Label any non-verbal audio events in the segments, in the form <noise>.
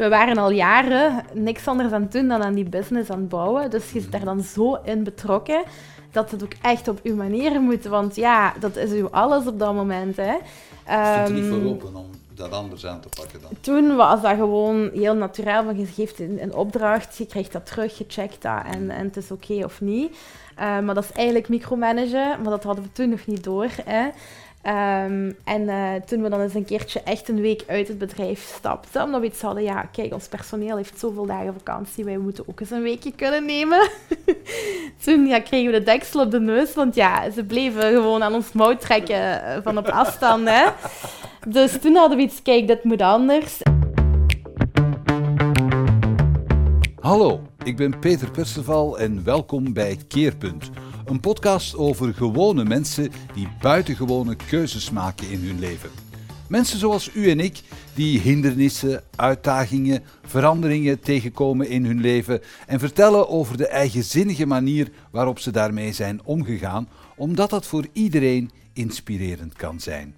we waren al jaren niks anders aan het doen dan aan die business aan het bouwen. Dus je zit daar dan zo in betrokken dat het ook echt op uw manier moet. Want ja, dat is uw alles op dat moment. Hè. Stond er niet Ehm, voor open om dat anders aan te pakken dan? toen was dat gewoon heel natuurlijk, van je geeft een, een opdracht, je krijgt dat terug, je checkt dat en, en het is oké of niet. Eh, maar dat is eigenlijk micromanagen, maar dat hadden we toen nog niet door. Hè. Ehm, en eh, toen we dan eens een keertje echt een week uit het bedrijf stapten, omdat we iets hadden, ja, kijk, ons personeel heeft zoveel dagen vakantie, wij moeten ook eens een weekje kunnen nemen. <laughs> toen ja, kregen we de deksel op de neus, want ja, ze bleven gewoon aan ons mouw trekken eh, van op afstand. Hè. Dus toen hadden we iets, kijk, dit moet anders. Hallo, ik ben Peter Perceval en welkom bij Keerpunt. Een podcast over gewone mensen die buitengewone keuzes maken in hun leven. Mensen zoals u en ik die hindernissen, uitdagingen, veranderingen tegenkomen in hun leven en vertellen over de eigenzinnige manier waarop ze daarmee zijn omgegaan, omdat dat voor iedereen inspirerend kan zijn.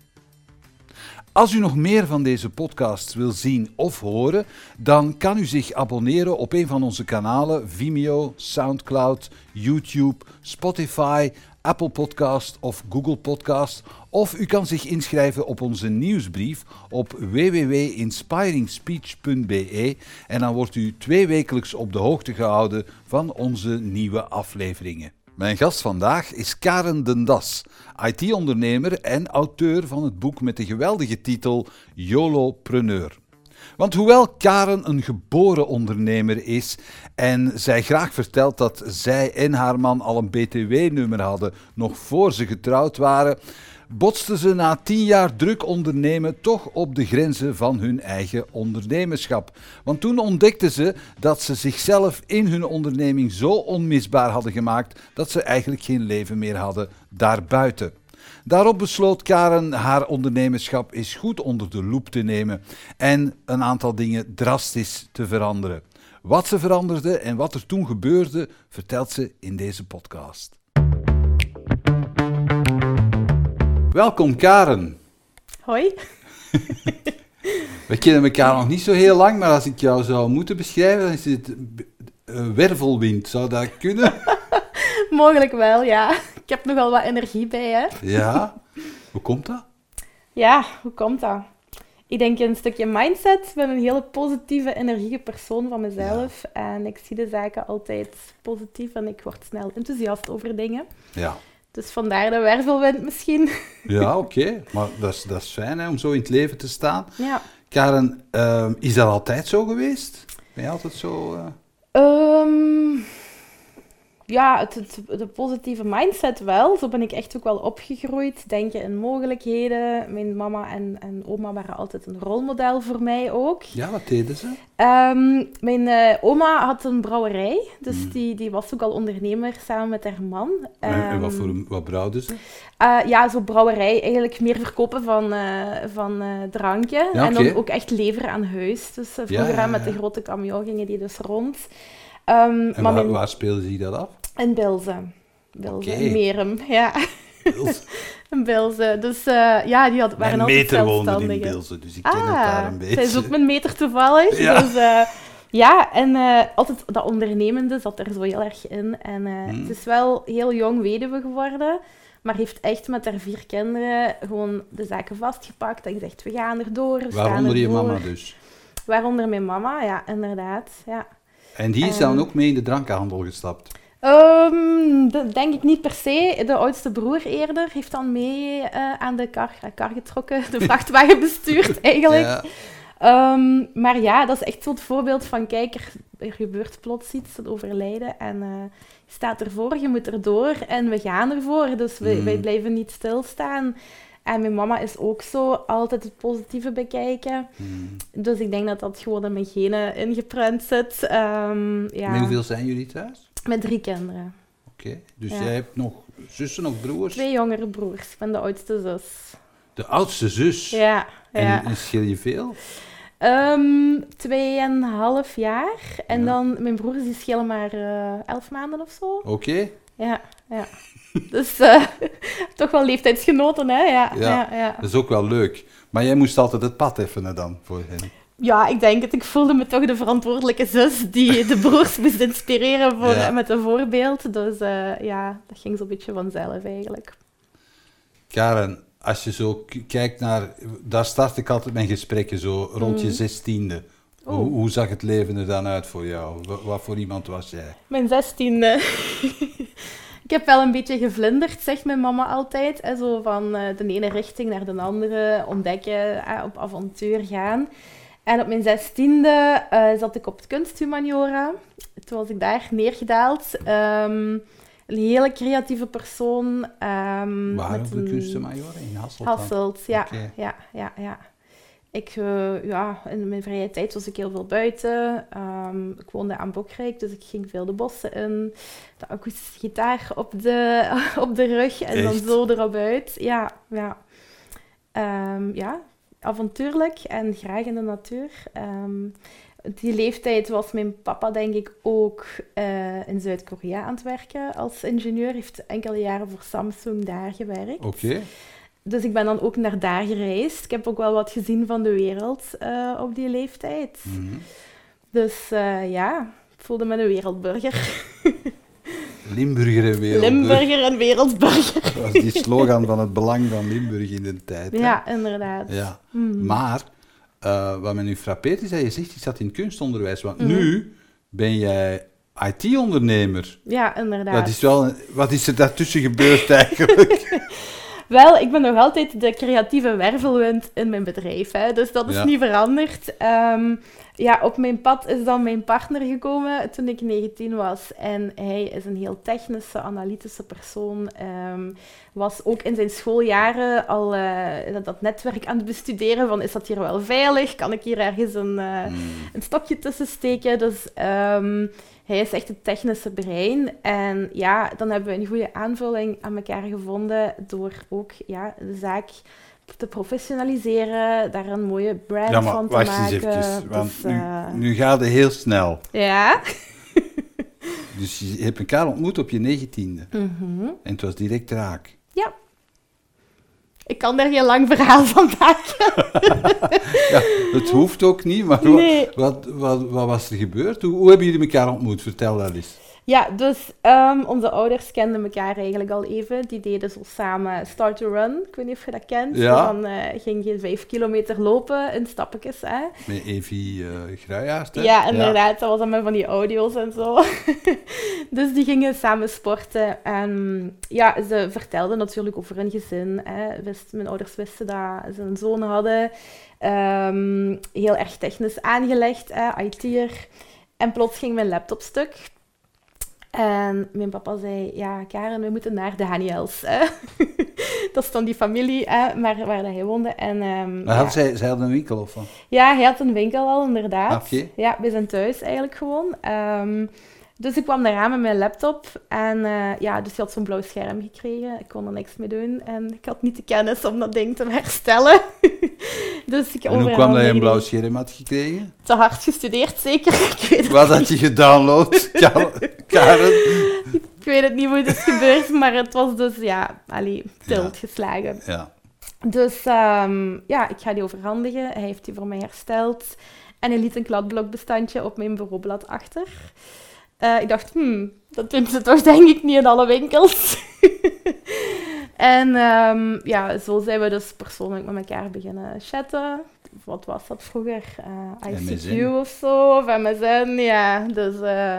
Als u nog meer van deze podcasts wil zien of horen, dan kan u zich abonneren op een van onze kanalen Vimeo, SoundCloud, YouTube, Spotify, Apple Podcast of Google Podcast. Of u kan zich inschrijven op onze nieuwsbrief op www.inspiringspeech.be en dan wordt u tweewekelijks op de hoogte gehouden van onze nieuwe afleveringen. Mijn gast vandaag is Karen Den Das, IT-ondernemer en auteur van het boek met de geweldige titel YOLO-preneur. Want hoewel Karen een geboren ondernemer is en zij graag vertelt dat zij en haar man al een BTW-nummer hadden nog voor ze getrouwd waren, botsten ze na tien jaar druk ondernemen toch op de grenzen van hun eigen ondernemerschap. Want toen ontdekten ze dat ze zichzelf in hun onderneming zo onmisbaar hadden gemaakt dat ze eigenlijk geen leven meer hadden daarbuiten. Daarop besloot Karen haar ondernemerschap eens goed onder de loep te nemen en een aantal dingen drastisch te veranderen. Wat ze veranderde en wat er toen gebeurde, vertelt ze in deze podcast. Welkom Karen. Hoi. <laughs> We kennen elkaar nog niet zo heel lang, maar als ik jou zou moeten beschrijven, dan is het wervelwind. Zou dat kunnen? <laughs> Mogelijk wel, ja. Ik heb nogal wat energie bij, hè. Ja. Hoe komt dat? Ja, hoe komt dat? Ik denk een stukje mindset. Ik ben een hele positieve, energieke persoon van mezelf. En ik zie de zaken altijd positief en ik word snel enthousiast over dingen. Ja. Dus vandaar de wervelwind misschien. <laughs> Ja, oké. Maar dat is, dat is fijn hè, om zo in het leven te staan. Ja. Karen, ehm, is dat altijd zo geweest? Ben je altijd zo... Ehm, ja, het, het- de positieve mindset wel. Zo ben ik echt ook wel opgegroeid. Denken in mogelijkheden. Mijn mama en, en oma waren altijd een rolmodel voor mij ook. Ja, wat deden ze? Ehm, mijn eh, oma had een brouwerij. Dus Mm. die, die was ook al ondernemer samen met haar man. En, en wat, Ehm, voor, wat brouwden ze? eh, ja, zo brouwerij. Eigenlijk meer verkopen van, eh, van drankje. Ja, En dan ook echt leveren aan huis. Dus Ja, vroeger ja, met de grote camion gingen die dus rond. Ehm, En maar waar, speelden ze dat af? in Bilze. Bilze, Oké. in Merum, <laughs> ja. in Bilze. Dus eh, ja, die had, waren altijd meter woonde in zelfstandigen. Bilze, dus ik ken het Ah, daar een beetje. zij is ook mijn meter toevallig. Ja. Dus eh, ja, en eh, altijd dat ondernemende zat er zo heel erg in. En Hmm. het is wel heel jong weduwe geworden, maar heeft echt met haar vier kinderen gewoon de zaken vastgepakt en gezegd, we gaan erdoor, we Waaronder je ervoor. mama dus. Waaronder mijn mama, ja, inderdaad. Ja. En die is dan Ehm. ook mee in de drankenhandel gestapt. Ehm, dat denk ik niet per se. De oudste broer eerder heeft dan mee eh, aan de kar, eh, kar getrokken, de <laughs> vrachtwagen bestuurd eigenlijk. Ja. Ehm, maar ja, dat is echt zo'n voorbeeld van, kijk, er, er gebeurt plots iets, het overlijden. En eh, je staat ervoor, je moet erdoor en we gaan ervoor. Dus we, Mm. wij blijven niet stilstaan. En mijn mama is ook zo, altijd het positieve bekijken. Hmm. Dus ik denk dat dat gewoon in mijn genen ingeprent zit. Ehm, ja, Met hoeveel zijn jullie thuis? Met drie kinderen. Oké, dus Ja. jij hebt nog zussen of broers? Twee jongere broers. Ik ben de oudste zus. De oudste zus. Ja, ja. En, en scheel je veel? Ehm, tweeënhalf jaar. En Ja. dan, mijn broers die schelen maar eh, elf maanden of zo. Oké. Ja, ja. Dus eh, <laughs> toch wel leeftijdsgenoten, hè? Ja, Ja. ja. Dat is ook wel leuk. Maar jij moest altijd het pad effenen dan voor hen. ja, ik denk het. Ik voelde me toch de verantwoordelijke zus die <laughs> de broers moest inspireren voor, Ja. met een voorbeeld. Dus eh, ja, dat ging zo'n beetje vanzelf eigenlijk. Karen, als je zo kijkt naar... Daar start ik altijd mijn gesprekken, zo rond je Mm. zestiende. Oh. Hoe, hoe zag het leven er dan uit voor jou? Wa- Wat, voor iemand was jij? Mijn zestiende. <laughs> ik heb wel een beetje gevlinderd, zegt mijn mama altijd. Hè, zo van eh, de ene richting naar de andere, ontdekken, eh, op avontuur gaan. En op mijn zestiende eh, zat ik op het kunsthumaniora. Toen was ik daar neergedaald. Ehm, een hele creatieve persoon. ehm, Waar op de een- kunstenmajor? In Hasselt? Hasselt, ja. Ja, ja, ja. Ik, eh, ja, in mijn vrije tijd was ik heel veel buiten. Ehm, ik woonde aan Bokrijk, dus ik ging veel de bossen in. De akoestische gitaar op de, <laughs> op de rug en dan zo erop uit. Ja, ja. Ehm, ja, avontuurlijk en graag in de natuur. Ehm, die leeftijd was mijn papa, denk ik, ook eh, in Zuid-Korea aan het werken als ingenieur. Heeft enkele jaren voor Samsung daar gewerkt. Oké. Dus ik ben dan ook naar daar gereisd. Ik heb ook wel wat gezien van de wereld eh, op die leeftijd. Mhm. Dus eh, ja, ik voelde me een wereldburger. <laughs> Limburger en wereldburger. Limburger en wereldburger. Dat was die slogan van het belang van Limburg in de tijd. hè? Ja, inderdaad. ja. Mhm. Maar, eh, wat me nu frappeert is dat je zegt, je zat in kunstonderwijs. Want Mhm. nu ben jij IT-ondernemer. Ja, inderdaad. Dat is wel, een- wat is er daartussen gebeurd eigenlijk? <laughs> Wel, ik ben nog altijd de creatieve wervelwind in mijn bedrijf. Hè? Dus dat is Ja. niet veranderd. Ehm, ja, op mijn pad is dan mijn partner gekomen toen ik 19 was. En hij is een heel technische, analytische persoon. Ehm, was ook in zijn schooljaren al eh, dat, dat netwerk aan het bestuderen. Van, is dat hier wel veilig? Kan ik hier ergens een, eh, Hmm. een stokje tussen steken. Dus ehm, hij is echt het technische brein. En ja, dan hebben we een goede aanvulling aan elkaar gevonden door ook ja, de zaak te professionaliseren, daar een mooie brand Ja, maar van te wacht maken. eens eventjes. Want Dus, nu, eh, nu gaat het heel snel. Ja. <laughs> Dus je hebt elkaar ontmoet op je negentiende. Mhm. En het was direct raak. Ik kan daar geen lang verhaal van maken. <laughs> Ja, het hoeft ook niet, maar Nee. wat, wat, wat, wat was er gebeurd? Hoe, hoe hebben jullie elkaar ontmoet? Vertel dat eens. Ja, dus ehm, onze ouders kenden elkaar eigenlijk al even. Die deden zo samen Start to Run. Ik weet niet of je dat kent. Ja. Dan eh, ging je vijf kilometer lopen in stappetjes. Hè? Met Evie uh, hè? Ja, inderdaad. Dat was allemaal van die audio's en zo. <laughs> dus die gingen samen sporten. En ja, ze vertelden natuurlijk over hun gezin. Hè. Wist, mijn ouders wisten dat ze een zoon hadden. Ehm, heel erg technisch aangelegd, hè, IT'er. En plots ging mijn laptop stuk. En mijn papa zei, ja Karen, we moeten naar de Daniels. Hè. <laughs> dat is dan die familie hè, maar, waar dat hij woonde. En, ehm, Maar ja. had zij, zij had een winkel of wat? Ja, hij had een winkel al, inderdaad. Ah, oké. Ja, bij zijn thuis eigenlijk gewoon. Ehm, dus ik kwam daaraan met mijn laptop. En eh, ja, dus hij had zo'n blauw scherm gekregen. Ik kon er niks mee doen. En ik had niet de kennis om dat ding te herstellen. <laughs> dus ik En hoe kwam dat je een blauw scherm had gekregen? Te hard gestudeerd, zeker. <laughs> ik, weet Wat had je gedownload, <laughs> Ka- Karen? ik weet het niet hoe het is gebeurd. Maar het was dus, ja, allee, tilt Ja. geslagen. Ja. Dus ehm, ja, ik ga die overhandigen. Hij heeft die voor mij hersteld. En hij liet een kladblokbestandje op mijn bureaublad achter. Eh, ik dacht, hmm, dat doen ze toch denk ik niet in alle winkels. <laughs> en ehm, ja, zo zijn we dus persoonlijk met elkaar beginnen chatten. Wat was dat vroeger? Eh, ICQ MSN. of zo, of MSN, ja. Dus eh,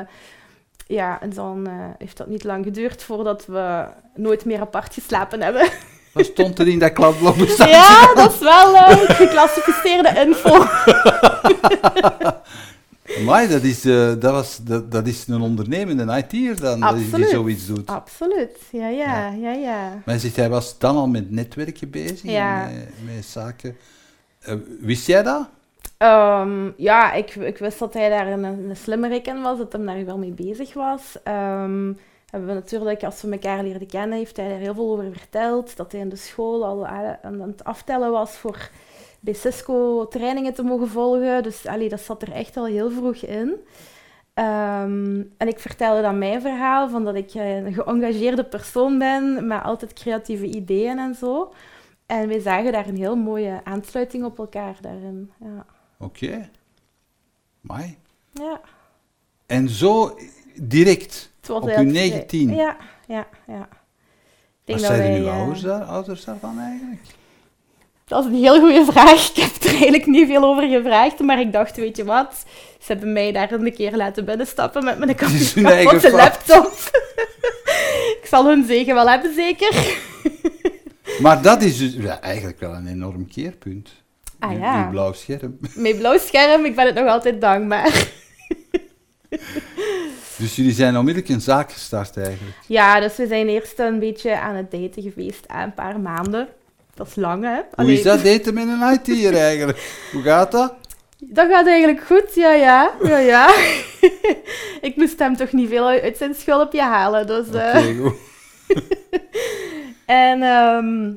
ja, en dan heeft dat niet lang geduurd voordat we nooit meer apart geslapen hebben. <laughs> Wat stond er in dat <laughs> bestaan? Ja, dat is wel eh, geclassificeerde info. Maar dat is, eh, dat, was, dat, dat is een ondernemende IT'er dan, die zoiets doet. Absoluut, ja, ja, ja, ja. Maar zegt, hij was dan al met netwerken bezig, Ja. en met, met zaken. Eh, wist jij dat? Ehm, ja, ik, ik wist dat hij daar een, een slimmerik in was, dat hij daar wel mee bezig was. Ehm, hebben we natuurlijk, als we elkaar leerden kennen, heeft hij er heel veel over verteld. Dat hij in de school al aan aan het aftellen was voor bij Cisco trainingen te mogen volgen. Dus allee, dat zat er echt al heel vroeg in. Ehm, en ik vertelde dan mijn verhaal, van dat ik een geëngageerde persoon ben, met altijd creatieve ideeën en zo. En wij zagen daar een heel mooie aansluiting op elkaar daarin. Ja. Oké. Mai. Ja. En zo direct, op je eigenlijk- 19. Ja, ja, ja. Wat zijn uw eh, ouders, daar, ouders daarvan eigenlijk? Dat is een heel goede vraag. Ik heb er eigenlijk niet veel over gevraagd, maar ik dacht, weet je wat? Ze hebben mij daar een keer laten binnenstappen met mijn kapotte laptop. <laughs> ik zal hun zegen wel hebben, zeker. <laughs> Maar dat is dus ja, eigenlijk wel een enorm keerpunt. Ah, ja. uw blauw scherm. Mijn blauw scherm, ik ben het nog altijd dankbaar. <laughs> Dus jullie zijn onmiddellijk een zaak gestart eigenlijk. Ja, dus we zijn eerst een beetje aan het daten geweest, een paar maanden. Dat is lang, hè? Hoe is dat daten met een IT'er <laughs> eigenlijk? Hoe gaat dat? Dat gaat eigenlijk goed, ja, ja. ja, ja. <laughs> ik moest hem toch niet veel uit zijn schulpje halen, dus... goed. <laughs> En ehm,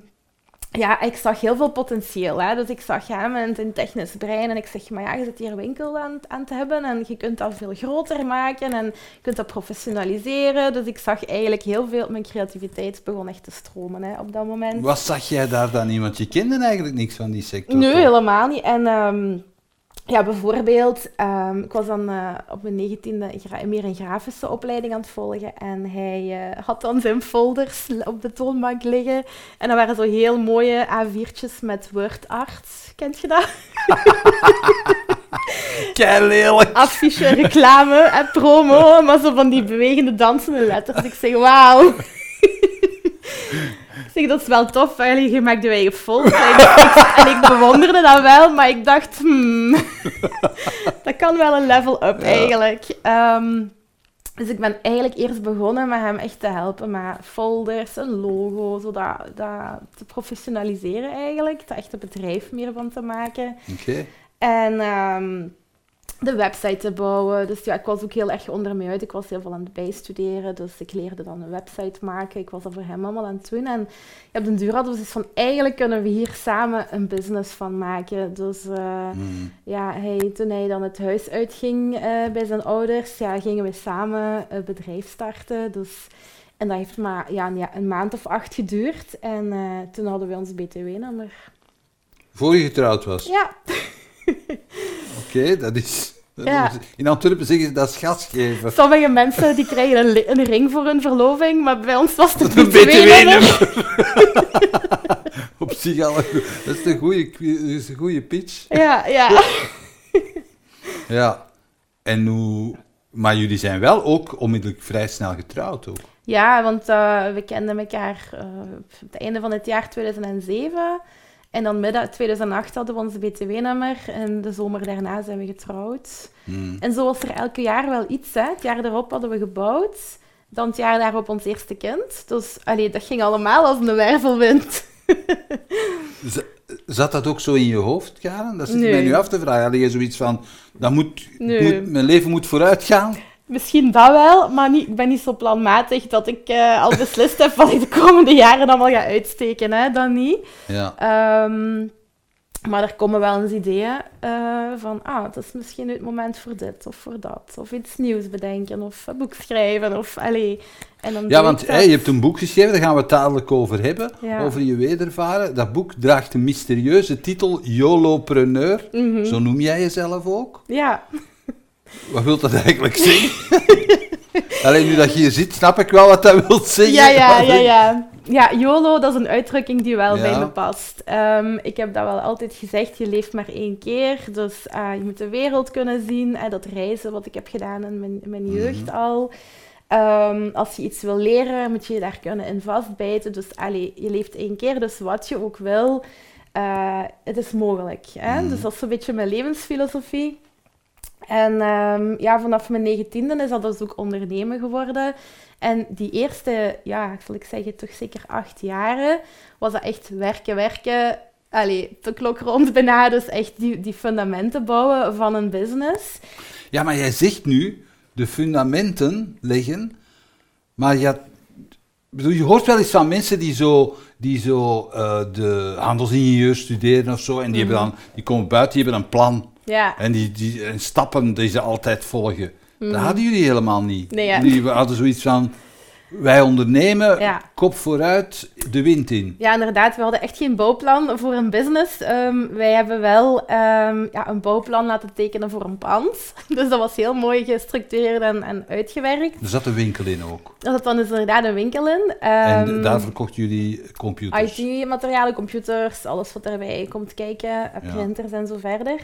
ja, ik zag heel veel potentieel. Hè? Dus ik zag hem met een technisch brein en ik zeg, maar ja, je zit hier een winkel aan, aan te hebben en je kunt dat veel groter maken en je kunt dat professionaliseren. Dus ik zag eigenlijk heel veel, mijn creativiteit begon echt te stromen hè, op dat moment. Wat zag jij daar dan in? Want je kende eigenlijk niks van die sector. Nee, toch? helemaal niet. En ehm, ja, bijvoorbeeld, ehm, ik was dan eh, op mijn negentiende meer een grafische opleiding aan het volgen. En hij eh, had dan zijn folders op de toonbank liggen. En dat waren zo heel mooie A4'tjes met word art. Kent je dat? <laughs> Kei lelijk. Affiche, reclame en promo. Maar zo van die bewegende dansende letters. Ik zeg, wauw. <laughs> Ik zeg, dat is wel tof. Eigenlijk, je maakt je eigen folder. En ik, bewonderde dat wel, maar ik dacht, hmm, <laughs> dat kan wel een level up eigenlijk. Ehm, dus ik ben eigenlijk eerst begonnen met hem echt te helpen met folders, een logo, zodat dat te professionaliseren eigenlijk. Er echt een bedrijf meer van te maken. Oké. En ehm, de website te bouwen. Dus ja, ik was ook heel erg onder mij uit. Ik was heel veel aan het bijstuderen. Dus ik leerde dan een website maken. Ik was dat voor hem allemaal aan het doen. En ja, op den duur hadden we dus van, eigenlijk kunnen we hier samen een business van maken. Dus eh, Hmm. ja, hij, toen hij dan het huis uitging eh, bij zijn ouders, ja, gingen we samen een bedrijf starten. Dus, en dat heeft maar ja, een, ja, een maand of acht geduurd. En eh, toen hadden we ons BTW-nummer. Voor je getrouwd was? Ja, Oké, dat is... Ja. In Antwerpen zeggen ze dat is gas geven. Sommige mensen die krijgen een, ring voor hun verloving, maar bij ons was het Een BTW-nummer. <laughs> Op zich al Dat is een goede, is een goede pitch. Ja, ja. Ja. En hoe... Maar jullie zijn wel ook onmiddellijk vrij snel getrouwd ook. Ja, want eh, we kenden elkaar eh, op het einde van het jaar 2007. En dan midden 2008 hadden we ons BTW-nummer. En de zomer daarna zijn we getrouwd. Hmm. En zo was er elke jaar wel iets. Hè. Het jaar daarop hadden we gebouwd. Dan het jaar daarop ons eerste kind. Dus allee, dat ging allemaal als een wervelwind. <laughs> Zat dat ook zo in je hoofd, Karen? Dat zit Nee. mij nu af te vragen. Had je zoiets van, dat moet, Nee. moet, mijn leven moet vooruit gaan? Misschien dat wel, maar niet, ik ben niet zo planmatig dat ik eh, al beslist heb wat ik de komende jaren allemaal ga uitsteken. Hè? Dat niet. Ja. Ehm, maar er komen wel eens ideeën eh, van, ah, het is misschien het moment voor dit of voor dat. Of iets nieuws bedenken, of een boek schrijven, of allee. En dan Ja, want je hebt een boek geschreven, daar gaan we het dadelijk over hebben, Ja. over je wedervaren. Dat boek draagt de mysterieuze titel YOLOpreneur. Mhm. Zo noem jij jezelf ook. Ja, Wat wil dat eigenlijk zeggen? <laughs> Alleen nu dat je hier zit, snap ik wel wat dat wil zeggen. ja, ja, ja, ja. Ja, YOLO, dat is een uitdrukking die wel Ja. bij me past. Ehm, ik heb dat wel altijd gezegd, je leeft maar één keer. Dus eh, je moet de wereld kunnen zien. en dat reizen, wat ik heb gedaan in mijn, in mijn jeugd Mhm. al. Ehm, als je iets wil leren, moet je je daar kunnen in vastbijten. Dus allee, je leeft één keer, dus wat je ook wil, eh, het is mogelijk. Hè? Mhm. Dus dat is een beetje mijn levensfilosofie. En ehm, ja, vanaf mijn negentiende is dat dus ook ondernemen geworden. En die eerste, ja, zal ik zeggen, toch zeker acht jaren, was dat echt werken, werken. Allee, de klok rond bijna, dus echt die, die fundamenten bouwen van een business. Ja, maar jij zegt nu de fundamenten leggen, maar je, bedoel, je hoort wel eens van mensen die zo, die zo eh, de handelsingenieur studeren of zo, en die, hebben dan, die komen buiten, die hebben een plan. Ja, En die, die en stappen die ze altijd volgen. Dat hadden jullie helemaal niet. Nee, ja. Jullie hadden zoiets van, wij ondernemen, Ja. kop vooruit, de wind in. Ja, inderdaad. We hadden echt geen bouwplan voor een business. Ehm, wij hebben wel ehm, ja, een bouwplan laten tekenen voor een pand. <laughs> Dus dat was heel mooi gestructureerd en, en uitgewerkt. Er zat een winkel in ook. Er zat dan dus inderdaad een winkel in. en Ehm, daar verkochten jullie computers. IT-materialen, computers, alles wat erbij komt kijken, eh, Ja. printers en zo verder.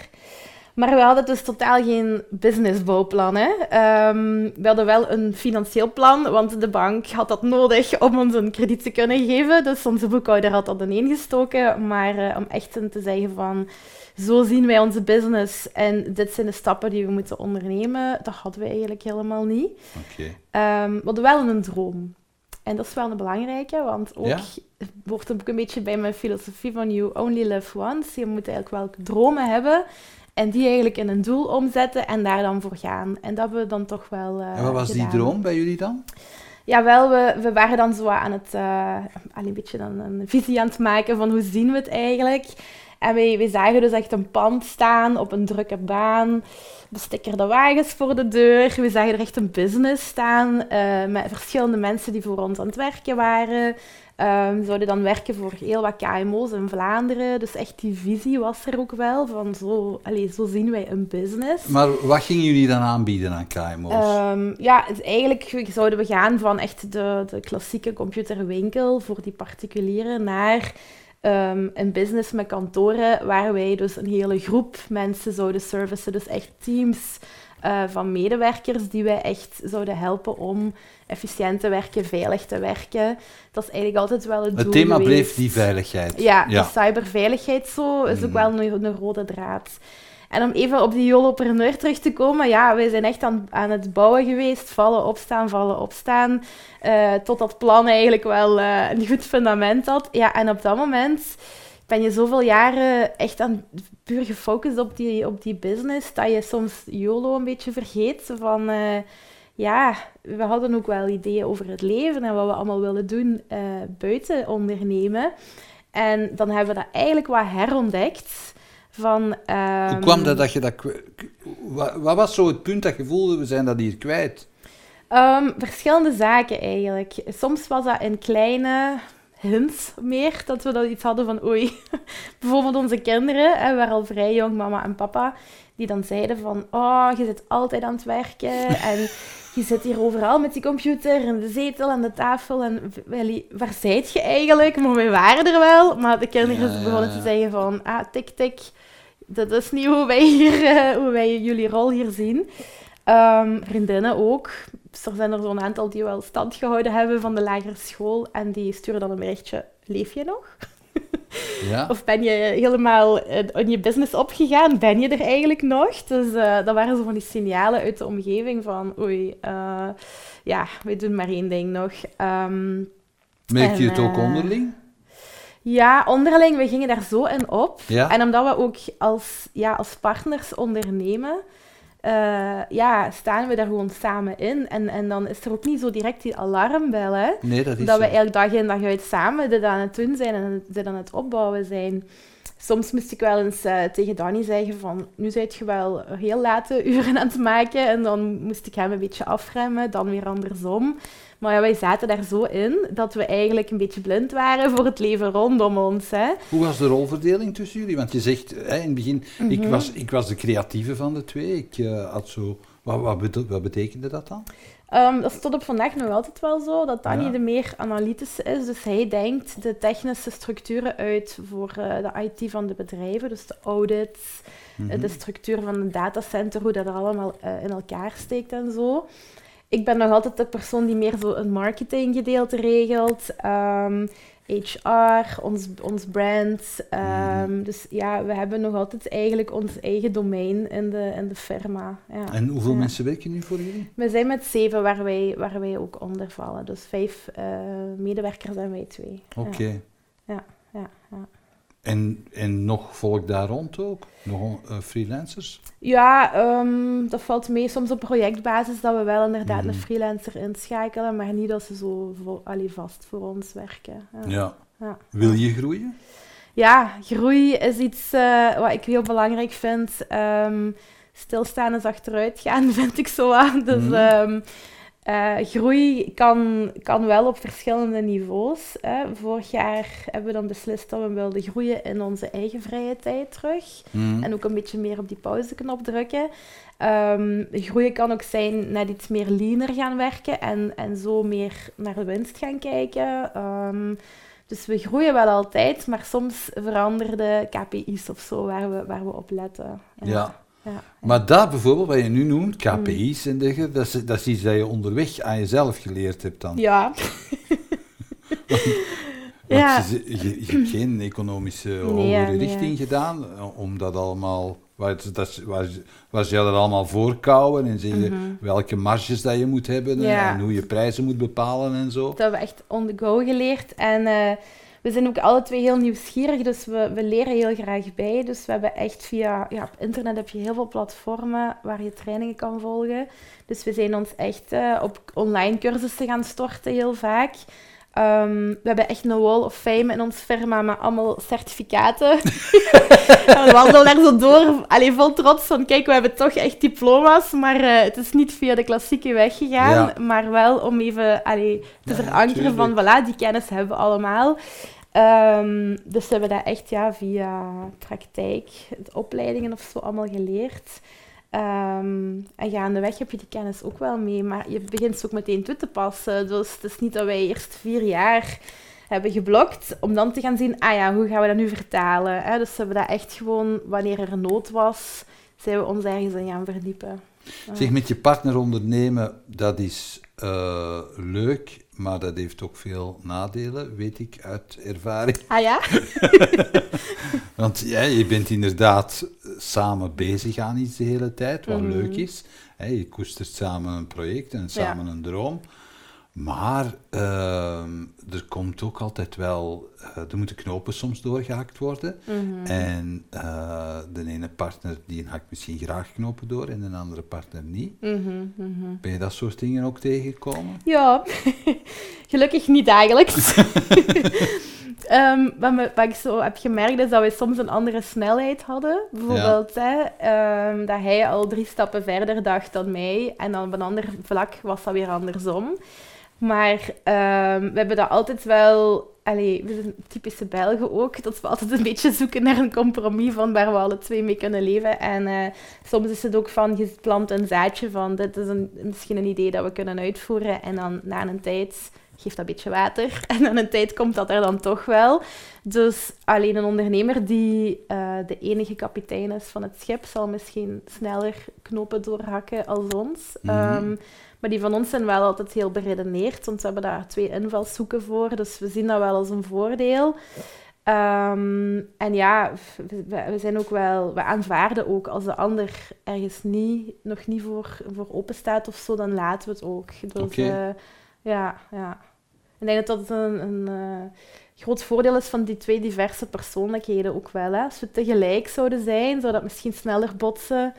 Maar we hadden dus totaal geen businessbouwplan. Hè. Ehm, we hadden wel een financieel plan, want de bank had dat nodig om ons een krediet te kunnen geven. Dus onze boekhouder had dat ineengestoken. Maar eh, om echt te zeggen van, zo zien wij onze business en dit zijn de stappen die we moeten ondernemen, dat hadden we eigenlijk helemaal niet. Ehm, we hadden wel een droom. En dat is wel een belangrijke, want ook Ja? wordt ook een beetje bij mijn filosofie van you only live once. Je moet eigenlijk wel dromen hebben en die eigenlijk in een doel omzetten en daar dan voor gaan. En dat hebben we dan toch wel uh, En wat was die droom bij jullie dan? Ja, wel, we, we waren dan zo aan het, uh, een beetje dan een visie aan het maken van hoe zien we het eigenlijk. En wij, wij zagen dus echt een pand staan op een drukke baan, bestikkerde wagens voor de deur. We zagen er echt een business staan uh, met verschillende mensen die voor ons aan het werken waren. Um, zouden dan werken voor heel wat KMO's in Vlaanderen. Dus echt die visie was er ook wel, van zo, allez, zo zien wij een business. Maar wat gingen jullie dan aanbieden aan KMO's? Um, ja, eigenlijk zouden we gaan van echt de, de klassieke computerwinkel voor die particulieren naar um, een business met kantoren waar wij dus een hele groep mensen zouden servicen. Dus echt teams uh, van medewerkers die wij echt zouden helpen om efficiënt te werken, veilig te werken. Dat is eigenlijk altijd wel het doel Het thema geweest. bleef die veiligheid. Ja, Ja. de cyberveiligheid zo is ook Mhm. wel een, een rode draad. En om even op die Jolopreneur terug te komen, ja, wij zijn echt aan, aan het bouwen geweest. Vallen, opstaan, vallen, opstaan. eh, tot dat plan eigenlijk wel eh, een goed fundament had. Ja, en op dat moment ben je zoveel jaren echt aan, puur gefocust op die, op die business, dat je soms YOLO een beetje vergeet. Van, eh, ja, we hadden ook wel ideeën over het leven en wat we allemaal willen doen eh, buiten ondernemen. En dan hebben we dat eigenlijk wat herontdekt. Van, Hoe ehm, kwam dat dat je dat... wat was zo het punt dat je voelde, we zijn dat hier kwijt? Ehm, verschillende zaken eigenlijk. Soms was dat in kleine hints meer, dat we dat iets hadden van oei. <laughs> Bijvoorbeeld onze kinderen, hè, waren al vrij jong, mama en papa, die dan zeiden van oh, je zit altijd aan het werken en je zit hier overal met die computer en de zetel en de tafel en wel, waar zijt je eigenlijk? Maar wij waren er wel, maar de kinderen Ja, begonnen te zeggen van ah, tik tik, dat is niet hoe wij, hier, <laughs> eh, hoe wij jullie rol hier zien. Ehm, vriendinnen ook. Er zijn er zo'n aantal die wel stand gehouden hebben van de lagere school. En die sturen dan een berichtje, leef je nog? <laughs> Ja? Of ben je helemaal in je business opgegaan? Ben je er eigenlijk nog? Dus eh, dat waren zo van die signalen uit de omgeving van... Oei, eh, ja, we doen maar één ding nog. Ehm, Merk je het ook eh, onderling? ja, onderling, we gingen daar zo in op. Ja? En omdat we ook als, ja, als partners ondernemen, eh, ja, staan we daar gewoon samen in. En, en dan is er ook niet zo direct die alarmbel, hè. Nee, dat is Dat we eigenlijk dag in dag uit samen dit aan het doen zijn en dit aan het opbouwen zijn. Soms moest ik wel eens eh, tegen Danny zeggen van, nu zijt je wel heel late <laughs> uren aan het maken. En dan moest ik hem een beetje afremmen, dan weer andersom. Maar ja, wij zaten daar zo in dat we eigenlijk een beetje blind waren voor het leven rondom ons. Hè. Hoe was de rolverdeling tussen jullie? Want je zegt hè, in het begin, ik, Mhm. was, ik was de creatieve van de twee. Ik eh, had zo... Wat, wat betekende dat dan? Ehm, dat is tot op vandaag nog altijd wel zo, dat Danny Ja. de meer analytische is. Dus hij denkt de technische structuren uit voor eh, de IT van de bedrijven. Dus de audits, eh, Mhm. de structuur van een datacenter, hoe dat er allemaal eh, in elkaar steekt en zo. Ik ben nog altijd de persoon die meer zo een marketinggedeelte regelt. ehm, HR, ons, ons brand. ehm, Dus ja, we hebben nog altijd eigenlijk ons eigen domein in de, in de firma. Ja. En hoeveel Ja. mensen werken nu voor jullie? We zijn met zeven waar wij, waar wij ook onder vallen. Dus vijf eh, medewerkers en wij twee. Oké. En, en nog volk daar rond ook? Nog eh, freelancers? Ja, ehm, dat valt mee soms op projectbasis dat we wel inderdaad Mhm. een freelancer inschakelen, maar niet dat ze zo vo- allee, vast voor ons werken. Ja. Ja. Ja. Wil je groeien? Ja, groei is iets eh, wat ik heel belangrijk vind. Ehm, stilstaan is achteruit gaan, <laughs> vind ik zo aan. Dus ehm, Eh, groei kan, kan wel op verschillende niveaus. Hè. Vorig jaar hebben we dan beslist dat we wilden groeien in onze eigen vrije tijd terug. Mhm. En ook een beetje meer op die pauzeknop drukken. Ehm, groeien kan ook zijn net iets meer leaner gaan werken en, en zo meer naar de winst gaan kijken. Ehm, dus we groeien wel altijd, maar soms veranderen de KPI's of zo waar we, waar we op letten. Ja. ja. Maar dat bijvoorbeeld, wat je nu noemt, KPI's en dergelijke, dat is, dat is iets dat je onderweg aan jezelf geleerd hebt dan. Ja. <laughs> Want Ja. je, je, je hebt geen economische hogere nee. richting gedaan, eh, om dat allemaal, waar, dat, waar, waar ze dat allemaal voorkouwen en zeggen welke marges dat je moet hebben en- Mhm. Ja. en hoe je prijzen moet bepalen en zo. Dat hebben we echt on the go geleerd. En eh, we zijn ook alle twee heel nieuwsgierig, dus we, we leren heel graag bij. Dus we hebben echt via... Ja, op internet heb je heel veel platformen waar je trainingen kan volgen. Dus we zijn ons echt eh, op online cursussen gaan storten, heel vaak. Ehm, we hebben echt een wall of fame in ons firma met allemaal certificaten. <laughs> en we wandelen daar zo door, allee, vol trots van, kijk, we hebben toch echt diploma's, maar eh, het is niet via de klassieke weg gegaan, Ja. maar wel om even allee, te Ja, verankeren van, voilà, die kennis hebben we allemaal. Ehm, dus we hebben dat echt ja, via praktijk, opleidingen of zo allemaal geleerd. Ehm, en gaandeweg heb je die kennis ook wel mee, maar je begint ze ook meteen toe te passen. Dus het is niet dat wij eerst vier jaar hebben geblokt, om dan te gaan zien, ah ja, hoe gaan we dat nu vertalen? Hè? Dus we hebben dat echt gewoon, wanneer er nood was, zijn we ons ergens in gaan verdiepen. Ja. Zeg, met je partner ondernemen, dat is eh, leuk, maar dat heeft ook veel nadelen, weet ik uit ervaring. Ah ja? <laughs> Want ja, je bent inderdaad samen bezig aan iets de hele tijd, wat Mhm. leuk is. Hè, je koestert samen een project en samen een droom. Maar ehm, er komt ook altijd wel, eh, er moeten knopen soms doorgehakt worden. Mhm. En eh, de ene partner die hakt misschien graag knopen door en de andere partner niet. Mhm. Ben je dat soort dingen ook tegengekomen? Ja, <laughs> gelukkig niet dagelijks. <laughs> Ehm, wat, me- wat ik zo heb gemerkt is dat we soms een andere snelheid hadden. Bijvoorbeeld hè, ehm, dat hij al drie stappen verder dacht dan mij. En dan op een ander vlak was dat weer andersom. Maar ehm, we hebben dat altijd wel... Allee, we zijn typische Belgen ook. Dat we altijd een beetje zoeken naar een compromis van waar we alle twee mee kunnen leven. En eh, soms is het ook van, je plant een zaadje van, dit is een, misschien een idee dat we kunnen uitvoeren. En dan na een tijd geeft dat een beetje water. <laughs> En na een tijd komt dat er dan toch wel. Dus alleen een ondernemer die eh, de enige kapitein is van het schip, zal misschien sneller knopen doorhakken als ons. Mhm. Ehm, maar die van ons zijn wel altijd heel beredeneerd, want we hebben daar twee invalshoeken voor. Dus we zien dat wel als een voordeel. Ehm, en ja, we, we zijn ook wel, we aanvaarden ook als de ander ergens niet, nog niet voor, voor open staat of zo, dan laten we het ook. Dus, eh, ja, ja. Ik denk dat dat een, een eh, groot voordeel is van die twee diverse persoonlijkheden ook wel. Hè. Als we tegelijk zouden zijn, zou dat misschien sneller botsen.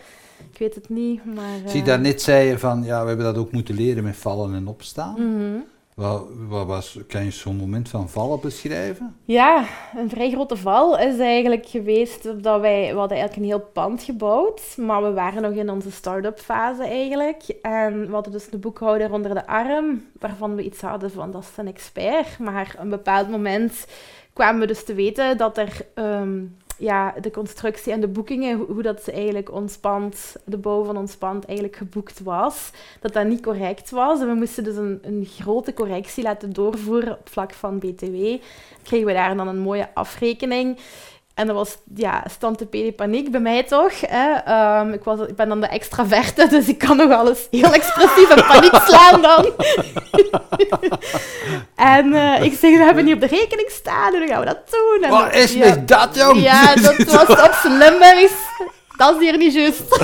Ik weet het niet, maar... Zie, eh, daarnet zei je van, ja, we hebben dat ook moeten leren met vallen en opstaan. mhm. Wat, was, kan je zo'n moment van vallen beschrijven? Ja, een vrij grote val is eigenlijk geweest dat wij... We hadden eigenlijk een heel pand gebouwd, maar we waren nog in onze start-up fase eigenlijk. En we hadden dus de boekhouder onder de arm, waarvan we iets hadden van, dat is een expert. Maar op een bepaald moment kwamen we dus te weten dat er... ehm, ja, de constructie en de boekingen, hoe, dat ze eigenlijk ons pand, de bouw van ons pand eigenlijk geboekt was, dat dat niet correct was. En we moesten dus een, een grote correctie laten doorvoeren op vlak van BTW. Kregen we daar dan een mooie afrekening. En dat was ja, stantepede paniek bij mij toch. Hè. Ehm, ik, was, ik ben dan de extraverte, dus ik kan nog alles heel expressief in paniek slaan dan. <laughs> en eh, ik zeg, we hebben niet op de rekening staan, hoe gaan we dat doen? En Wat dan- is ja. dat, jong? Ja, dat was op zijn Limburgs. Dat is hier niet juist. <laughs>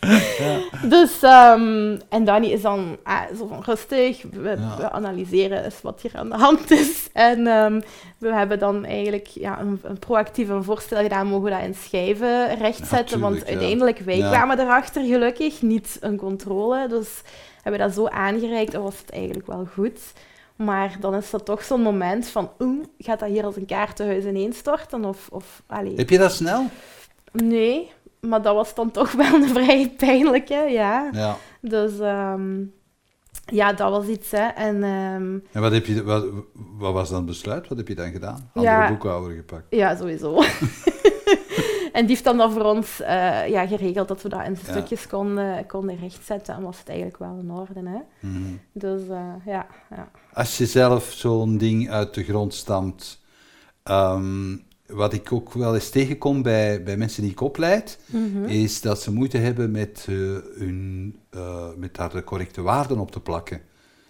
<laughs> Dus, ehm, en Danny is dan ah, zo van rustig, we, analyseren eens wat hier aan de hand is. En ehm, we hebben dan eigenlijk ja, een, een proactief een voorstel gedaan, mogen we dat in schijven rechtzetten? Want uiteindelijk, wij kwamen erachter gelukkig, niet een controle. Dus hebben we dat zo aangereikt en was het eigenlijk wel goed. Maar dan is dat toch zo'n moment van, oeh, gaat dat hier als een kaartenhuis ineenstorten? Of, of allee. Heb je dat snel? Nee, maar dat was dan toch wel een <laughs> vrij pijnlijke, ja. Ja. Dus, ehm, ja, dat was iets. Hè. En, ehm, En wat, heb je, wat, wat was dan het besluit? Wat heb je dan gedaan? Andere Ja. boekhouder gepakt. ja, sowieso. <laughs> en die heeft dan, dan voor ons eh, ja, geregeld dat we dat in Ja. stukjes konden, konden rechtzetten. En was het eigenlijk wel in orde. Hè. Mhm. Dus eh, ja, ja. Als je zelf zo'n ding uit de grond stamt, ehm, wat ik ook wel eens tegenkom bij, bij mensen die ik opleid, Mhm. is dat ze moeite hebben met, eh, hun, eh, met daar de correcte waarden op te plakken.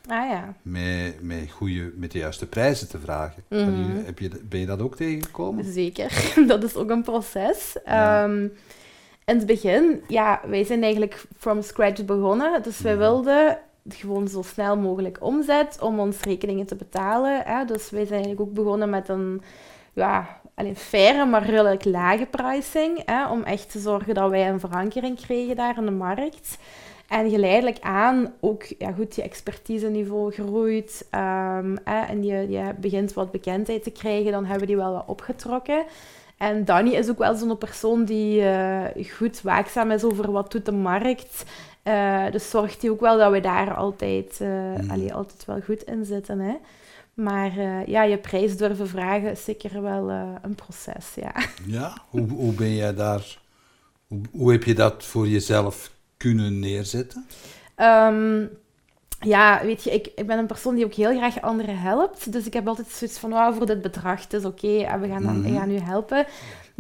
Ah ja. Met, met, goede, met de juiste prijzen te vragen. Mhm. Heb je- Heb je, ben je dat ook tegengekomen? Zeker, <laughs> dat is ook een proces. Ja. Ehm, in het begin, ja, wij zijn eigenlijk from scratch begonnen. Dus wij wilden gewoon zo snel mogelijk omzet om ons rekeningen te betalen. Hè. Dus wij zijn eigenlijk ook begonnen met een ja, alleen faire, maar redelijk lage pricing. Hè, om echt te zorgen dat wij een verankering kregen daar in de markt. En geleidelijk aan ook ja, goed, je expertise-niveau groeit ehm, hè, en je, je begint wat bekendheid te krijgen, dan hebben we die wel wat opgetrokken. En Danny is ook wel zo'n persoon die eh, goed waakzaam is over wat doet de markt. Eh, dus zorgt hij ook wel dat we daar altijd, Mm. allee, altijd wel goed in zitten. Hè. Maar eh, ja, je prijs durven vragen is zeker wel eh, een proces, ja. Ja. Hoe, hoe ben jij daar... Hoe, hoe heb je dat voor jezelf kunnen neerzetten? Ehm, ja, weet je, ik, ik ben een persoon die ook heel graag anderen helpt. Dus ik heb altijd zoiets van, wauw, voor dit bedrag, het is oké, en we gaan, dan, Mhm. we gaan u helpen.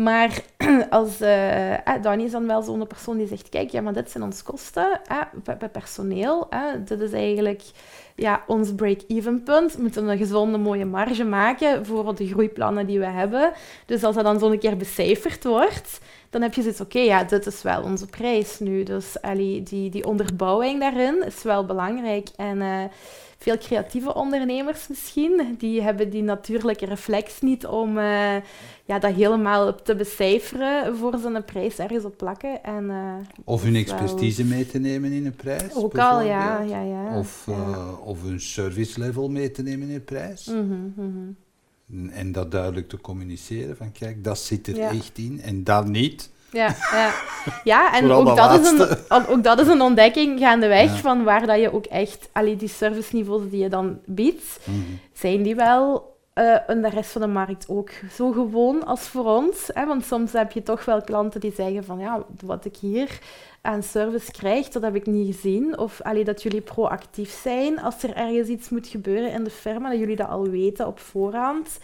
Maar <clears throat> als, eh eh, Danny is dan wel zo'n persoon die zegt, kijk, ja, maar dit zijn onze kosten bij, bij personeel. eh, dit is eigenlijk ja, ons break-even punt. We moeten een gezonde, mooie marge maken voor de groeiplannen die we hebben. Dus als dat dan zo'n keer becijferd wordt, dan heb je zoiets, oké, ja, dit is wel onze prijs nu. Dus allee, die, die onderbouwing daarin is wel belangrijk. En eh, veel creatieve ondernemers misschien, die hebben die natuurlijke reflex niet om eh, ja, dat helemaal te becijferen voor ze een prijs ergens op plakken. En, eh, Of hun wel- expertise mee te nemen in een prijs? Ook al, ja. ja, ja Of, ja. eh, of hun service level mee te nemen in een prijs. Mhm, mhm. En- En dat duidelijk te communiceren van kijk, dat zit er Ja. echt in en dat niet. Ja, ja. ja en ook dat is een, ook dat is een ontdekking gaandeweg Ja. van waar dat je ook echt, allee, die serviceniveaus die je dan biedt, Mhm. zijn die wel in de rest van de markt ook zo gewoon als voor ons? Hè? Want soms heb je toch wel klanten die zeggen van ja, wat ik hier aan service krijg, dat heb ik niet gezien. Of allee, dat jullie proactief zijn als er ergens iets moet gebeuren in de firma, dat jullie dat al weten op voorhand.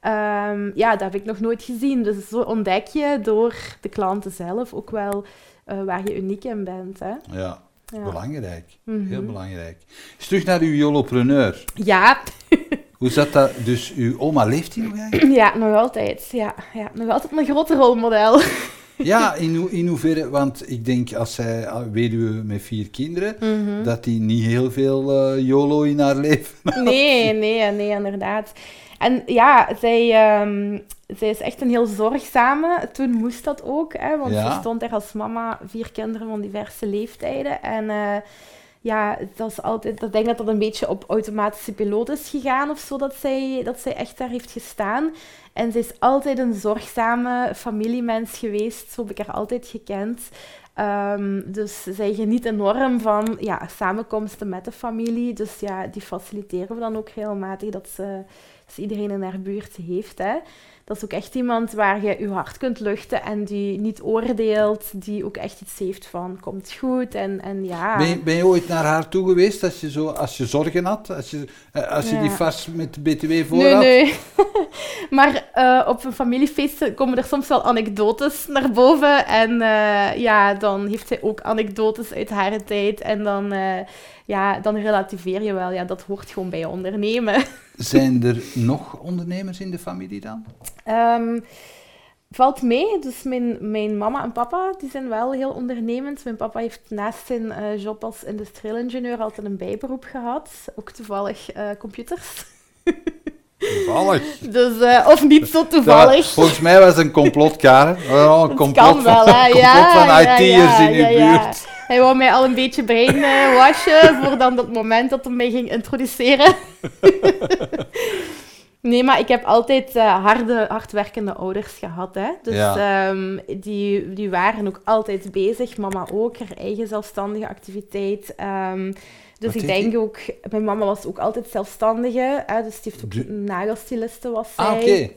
Ehm, ja, dat heb ik nog nooit gezien. Dus zo ontdek je door de klanten zelf ook wel eh, waar je uniek in bent. Hè? Ja, Ja. belangrijk. Mhm. Heel belangrijk. Eens terug naar uw Jolopreneur. Ja, <laughs> Hoe zat dat? Dus uw oma leeft die nog eigenlijk? ja, nog altijd. Ja, ja, nog altijd een grote rolmodel. <laughs> Ja, in, in hoeverre? Want ik denk als zij ah, weduwe met vier kinderen, Mhm. dat die niet heel veel eh YOLO in haar <laughs> leven Nee, nee, nee, inderdaad. En ja, zij, ehm, zij is echt een heel zorgzame. Toen moest dat ook, hè, want Ja. ze stond er als mama, vier kinderen van diverse leeftijden. En eh, ja, dat is altijd, ik denk dat dat een beetje op automatische piloot is gegaan of zo, dat zij, dat zij echt daar heeft gestaan. En zij is altijd een zorgzame familiemens geweest, zo heb ik haar altijd gekend. Ehm, dus zij geniet enorm van ja, samenkomsten met de familie. Dus ja, die faciliteren we dan ook regelmatig dat ze, ze iedereen in haar buurt heeft. Hè. Dat is ook echt iemand waar je je hart kunt luchten en die niet oordeelt, die ook echt iets heeft van komt goed en, en ja. Ben je, ben je ooit naar haar toe geweest als je, zo, als je zorgen had? Als je, eh, als je Ja. die vast met de BTW voor Nee, had? nee. <laughs> maar eh, op een familiefeest komen er soms wel anekdotes naar boven. En eh, ja, dan heeft zij ook anekdotes uit haar tijd. En dan, ja, dan relativeer je wel. Ja, dat hoort gewoon bij ondernemen. <laughs> Zijn er nog ondernemers in de familie dan? Ehm, valt mee. Dus mijn, mijn mama en papa die zijn wel heel ondernemend. Mijn papa heeft naast zijn eh, job als industrieel ingenieur altijd een bijberoep gehad. Ook toevallig eh, computers. Toevallig. <laughs> Dus, eh, of niet zo toevallig. Volgens mij was het een complot, Karen. Oh, een complot kan wel, van, complot Ja, van ja, IT'ers ja, in uw ja, ja. buurt. Hij wou mij al een beetje brein wassen <laughs> voor dan dat moment dat hij mij ging introduceren. <laughs> nee, maar ik heb altijd eh, harde, hardwerkende ouders gehad. Hè? Dus Ja. ehm, die, die waren ook altijd bezig. Mama ook, haar eigen zelfstandige activiteit. Ehm, Dus Wat ik denk die? ook, mijn mama was ook altijd zelfstandige, hè, dus die heeft ook nagelstyliste was zij. Ah, oké.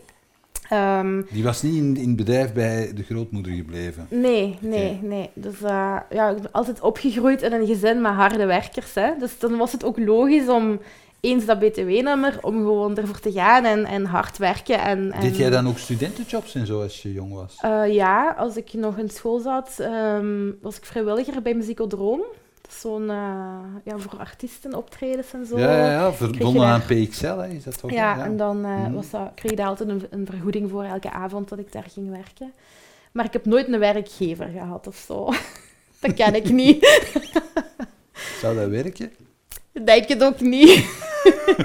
Ehm, Die was niet in, in het bedrijf bij de grootmoeder gebleven. nee, nee, nee. Dus eh, ja, ik ben altijd opgegroeid in een gezin met harde werkers. Hè. Dus dan was het ook logisch om eens dat btw-nummer, om gewoon ervoor te gaan en, en hard werken. En, en, Deed jij dan ook studentenjobs en zo als je jong was? Eh, ja, als ik nog in school zat, ehm, was ik vrijwilliger bij Muziekodroom. Zo'n, eh, ja, voor artiesten optredens en zo. ja, ja, ja, verbonden aan PXL, hè, is dat toch? Ja, en dan eh, Mhm. was dat, kreeg je daar altijd een, een vergoeding voor elke avond dat ik daar ging werken. Maar ik heb nooit een werkgever gehad of zo. <laughs> dat ken ik niet. <laughs> Zou dat werken? Denk het ook niet.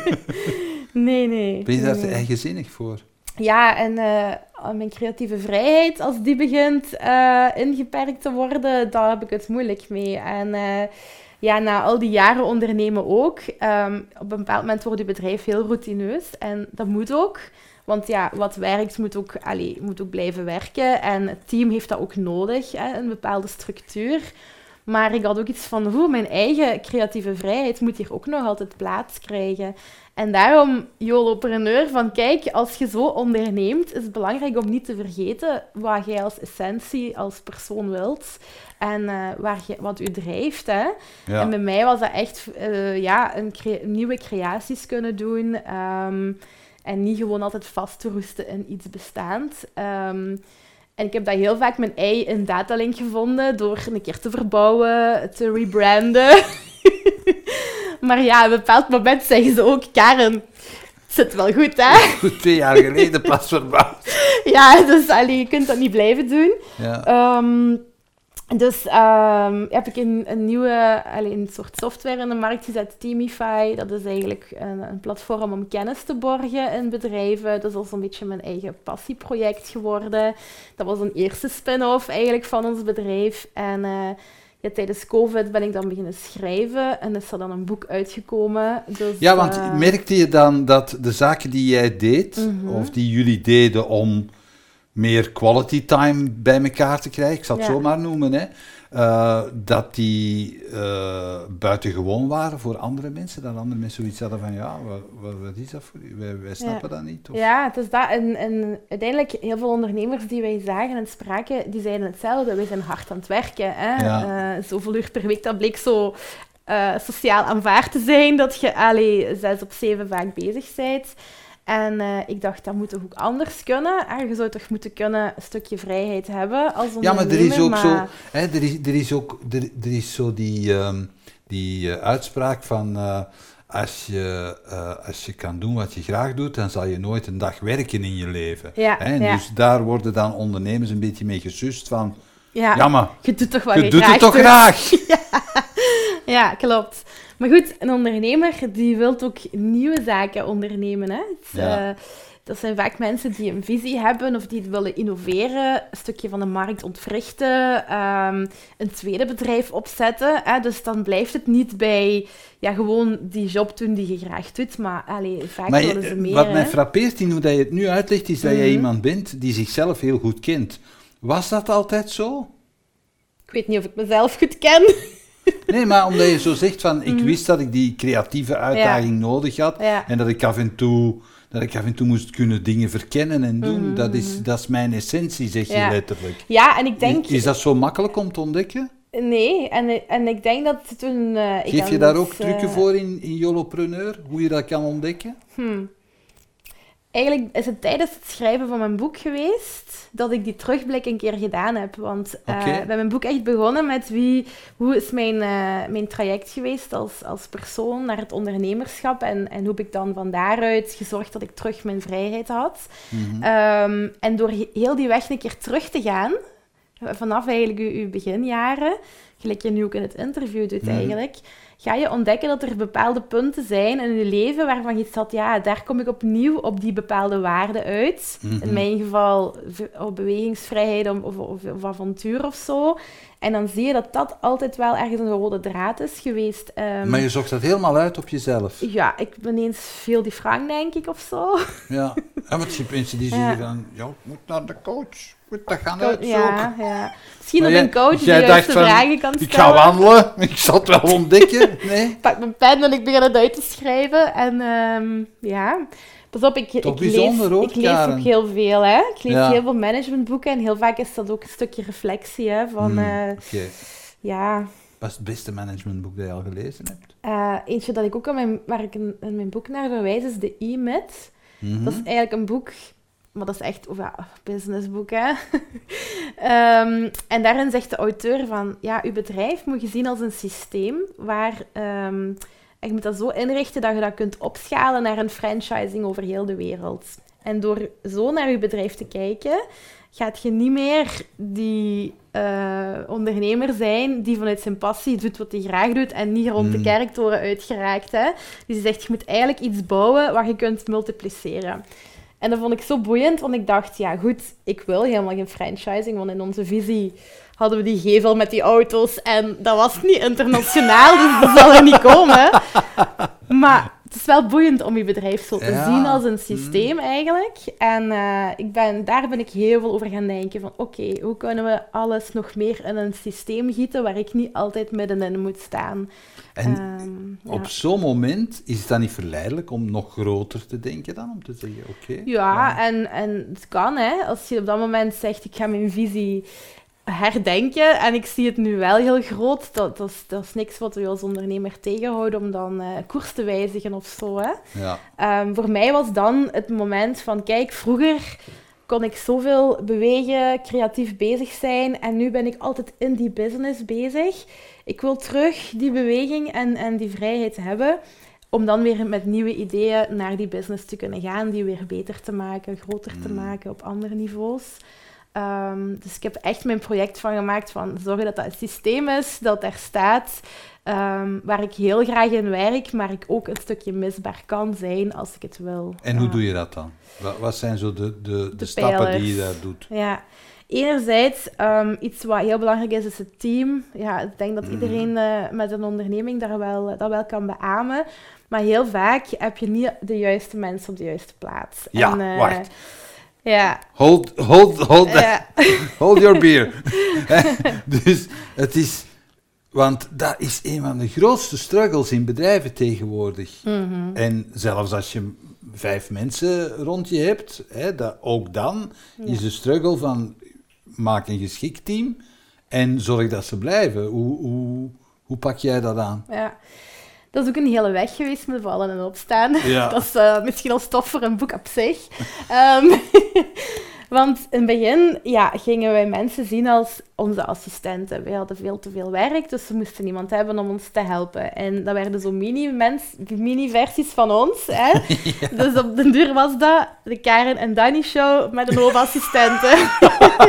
<laughs> nee, nee. Ben je daar nee. eigenzinnig voor? Ja, en eh, mijn creatieve vrijheid, als die begint eh, ingeperkt te worden, daar heb ik het moeilijk mee. En eh, ja, na al die jaren ondernemen ook, ehm, op een bepaald moment wordt je bedrijf heel routineus. En dat moet ook. Want ja, wat werkt moet ook, allee, moet ook blijven werken. En het team heeft dat ook nodig, hè, een bepaalde structuur. Maar ik had ook iets van, hoe mijn eigen creatieve vrijheid moet hier ook nog altijd plaats krijgen. En daarom, YOLOpreneur, van kijk, als je zo onderneemt, is het belangrijk om niet te vergeten wat jij als essentie, als persoon wilt. En eh, waar je, wat u drijft. Hè? Ja. En bij mij was dat echt eh, ja, een crea- nieuwe creaties kunnen doen. ehm, en niet gewoon altijd vast te roesten in iets bestaand. Ehm, en ik heb dat heel vaak mijn ei in Datalink gevonden door een keer te verbouwen, te rebranden. <laughs> maar ja, op een bepaald moment zeggen ze ook, Karen, het zit wel goed, hè? Goed, twee jaar geleden <laughs> pas verbouwd. ja, dus allee, je kunt dat niet blijven doen. Ja. Ehm, dus ehm, heb ik een, een nieuwe, allee, een soort software in de markt gezet, Teamify. Dat is eigenlijk een, een platform om kennis te borgen in bedrijven. Dat is al zo'n beetje mijn eigen passieproject geworden. Dat was een eerste spin-off eigenlijk van ons bedrijf. En eh, ja, tijdens COVID ben ik dan beginnen schrijven en is er dan een boek uitgekomen. Dus, ja, want eh, merkte je dan dat de zaken die jij deed, Mhm. of die jullie deden om meer quality time bij elkaar te krijgen, ik zal het Ja. zo maar noemen, hè, eh, dat die eh, buitengewoon waren voor andere mensen? Dat andere mensen zoiets hadden van, ja, wat, wat, is dat voor u? Wij, wij snappen dat niet. Of... Ja, het is dat. En, en uiteindelijk, heel veel ondernemers die wij zagen en spraken, die zeiden hetzelfde. Wij zijn hard aan het werken. Hè? Ja. Eh, zoveel uur per week, dat bleek zo sociaal aanvaard te zijn, dat je allee, zes op zeven vaak bezig bent. En eh, ik dacht, dat moet toch ook anders kunnen? Ah, je zou toch moeten kunnen een stukje vrijheid hebben als Ja, maar er is ook zo, maar- hè, er, is, er is ook, er, er is zo die, ehm, die eh, uitspraak van eh, als, je, als je kan doen wat je graag doet, dan zal je nooit een dag werken in je leven. Ja, Hè, en ja. Dus daar worden dan ondernemers een beetje mee gesust van, Ja, ja, maar je doet toch wat je je doet graag het toch doet. graag? <laughs> Ja, klopt. Maar goed, een ondernemer die wil ook nieuwe zaken ondernemen. Hè? Het Ja. eh, dat zijn vaak mensen die een visie hebben of die willen innoveren, een stukje van de markt ontwrichten, ehm, een tweede bedrijf opzetten. Hè? Dus dan blijft het niet bij ja, gewoon die job doen die je graag doet, maar allee, vaak Maar willen ze meer. wat hè. mij frappeert in hoe dat je het nu uitlegt, is dat jij Mhm. iemand bent die zichzelf heel goed kent. Was dat altijd zo? Ik weet niet of ik mezelf goed ken. <laughs> Nee, maar omdat je zo zegt van, ik Mhm. wist dat ik die creatieve uitdaging nodig had, Ja. En dat ik af en toe, dat ik af en toe moest kunnen dingen verkennen en doen. Mhm, dat, is, dat is mijn essentie, zeg je letterlijk. ja, en ik denk... Is, dat zo makkelijk om te ontdekken? Nee, en, en ik denk dat toen... eh, ik Geef je daar ook trucken eh, voor in, in Jolopreneur? Hoe je dat kan ontdekken? Hmm. Eigenlijk is het tijdens het schrijven van mijn boek geweest dat ik die terugblik een keer gedaan heb. Want eh, Oké. ik ben mijn boek echt begonnen met wie, hoe is mijn, eh, mijn traject geweest als, als persoon naar het ondernemerschap. En, en hoe heb ik dan van daaruit gezorgd dat ik terug mijn vrijheid had. Mhm. Ehm, en door he- heel die weg een keer terug te gaan, vanaf eigenlijk uw, uw beginjaren, gelijk je nu ook in het interview doet Mhm. eigenlijk, ga je ontdekken dat er bepaalde punten zijn in je leven waarvan je zat, ja, daar kom ik opnieuw op die bepaalde waarden uit. Mhm. In mijn geval v- of bewegingsvrijheid of, of, avontuur of zo. En dan zie je dat dat altijd wel ergens een rode draad is geweest. Ehm, maar je zocht dat helemaal uit op jezelf. Ja, ik ben eens veel die Frank, denk ik, of zo. Ja, ja want <laughs> je mensen die Ja. zeggen van, ja, ik moet naar de coach. Moet dat gaan uitzoeken. Ja, ja. Misschien Maar dat jij- een coach die jij juiste vragen kan het Ik ga wandelen, <laughs> ik zal het wel ontdekken. <laughs> Nee? Pak mijn pen en ik begin het uit te schrijven. En ehm, ja, pas op, ik, ik lees, hoor, ik lees ook heel veel. Hè? Ik lees Ja. heel veel managementboeken en heel vaak is dat ook een stukje reflectie. Hè, van, Hmm, eh, ja, Wat is het beste managementboek dat je al gelezen hebt? eh, eentje dat ik ook in mijn, waar ik in, in mijn boek naar verwijs is de E-Myth. Mhm. Dat is eigenlijk een boek, maar dat is echt of ja, businessboek, hè. <laughs> Ehm, en daarin zegt de auteur van, ja, uw bedrijf moet je zien als een systeem waar... en je moet dat zo inrichten dat je dat kunt opschalen naar een franchising over heel de wereld. En door zo naar je bedrijf te kijken, gaat je niet meer die eh, ondernemer zijn die vanuit zijn passie doet wat hij graag doet en niet rond de Mm. kerktoren uitgeraakt. Hè? Dus hij zegt, je moet eigenlijk iets bouwen waar je kunt multipliceren. En dat vond ik zo boeiend, want ik dacht, ja goed, ik wil helemaal geen franchising, want in onze visie hadden we die gevel met die auto's en dat was niet internationaal, dus dat zal er niet komen. <laughs> Maar het is wel boeiend om je bedrijf zo te Ja. zien als een systeem eigenlijk. En eh, ik ben, daar ben ik heel veel over gaan denken van oké, hoe kunnen we alles nog meer in een systeem gieten waar ik niet altijd middenin moet staan. En Ehm, ja. op zo'n moment is het dan niet verleidelijk om nog groter te denken dan? Om te zeggen, oké. Ja, en, en het kan, hè. Als je op dat moment zegt, ik ga mijn visie herdenken en ik zie het nu wel heel groot, dat, dat, is, dat is niks wat we als ondernemer tegenhouden om dan eh, koers te wijzigen of zo, hè. Ja. Ehm, voor mij was dan het moment van, kijk, vroeger kon ik zoveel bewegen, creatief bezig zijn en nu ben ik altijd in die business bezig. Ik wil terug die beweging en, en die vrijheid hebben om dan weer met nieuwe ideeën naar die business te kunnen gaan, die weer beter te maken, groter te Mm. maken op andere niveaus. Ehm, dus ik heb echt mijn project van gemaakt van zorgen dat dat een systeem is, dat er staat, ehm, waar ik heel graag in werk, maar ik ook een stukje misbaar kan zijn als ik het wil. En hoe doe je dat dan? Wat, wat zijn zo de, de, de, De stappen die je daar doet? Ja, enerzijds ehm, iets wat heel belangrijk is, is het team. Ja, ik denk dat Mhm. iedereen eh, met een onderneming daar wel, dat wel kan beamen. Maar heel vaak heb je niet de juiste mensen op de juiste plaats. Ja, En, eh, wacht. Ja, Hold, hold, hold, ja. <laughs> hold your beer. <laughs> dus het is... Want dat is een van de grootste struggles in bedrijven tegenwoordig. Mhm. En zelfs als je vijf mensen rond je hebt, hè, dat, ook dan Ja. is de struggle van maak een geschikt team en zorg dat ze blijven. Hoe, hoe, hoe pak jij dat aan? ja. Dat is ook een hele weg geweest met vallen en opstaan. Ja. <laughs> Dat is eh, misschien al stof voor een boek op zich. Ehm, <laughs> want in het begin ja, gingen wij mensen zien als onze assistenten. Wij hadden veel te veel werk, dus we moesten iemand hebben om ons te helpen. En dat werden zo mini-versies van ons. Hè? <laughs> Dus op den duur was dat de Karen en Danny show met een hoop assistenten.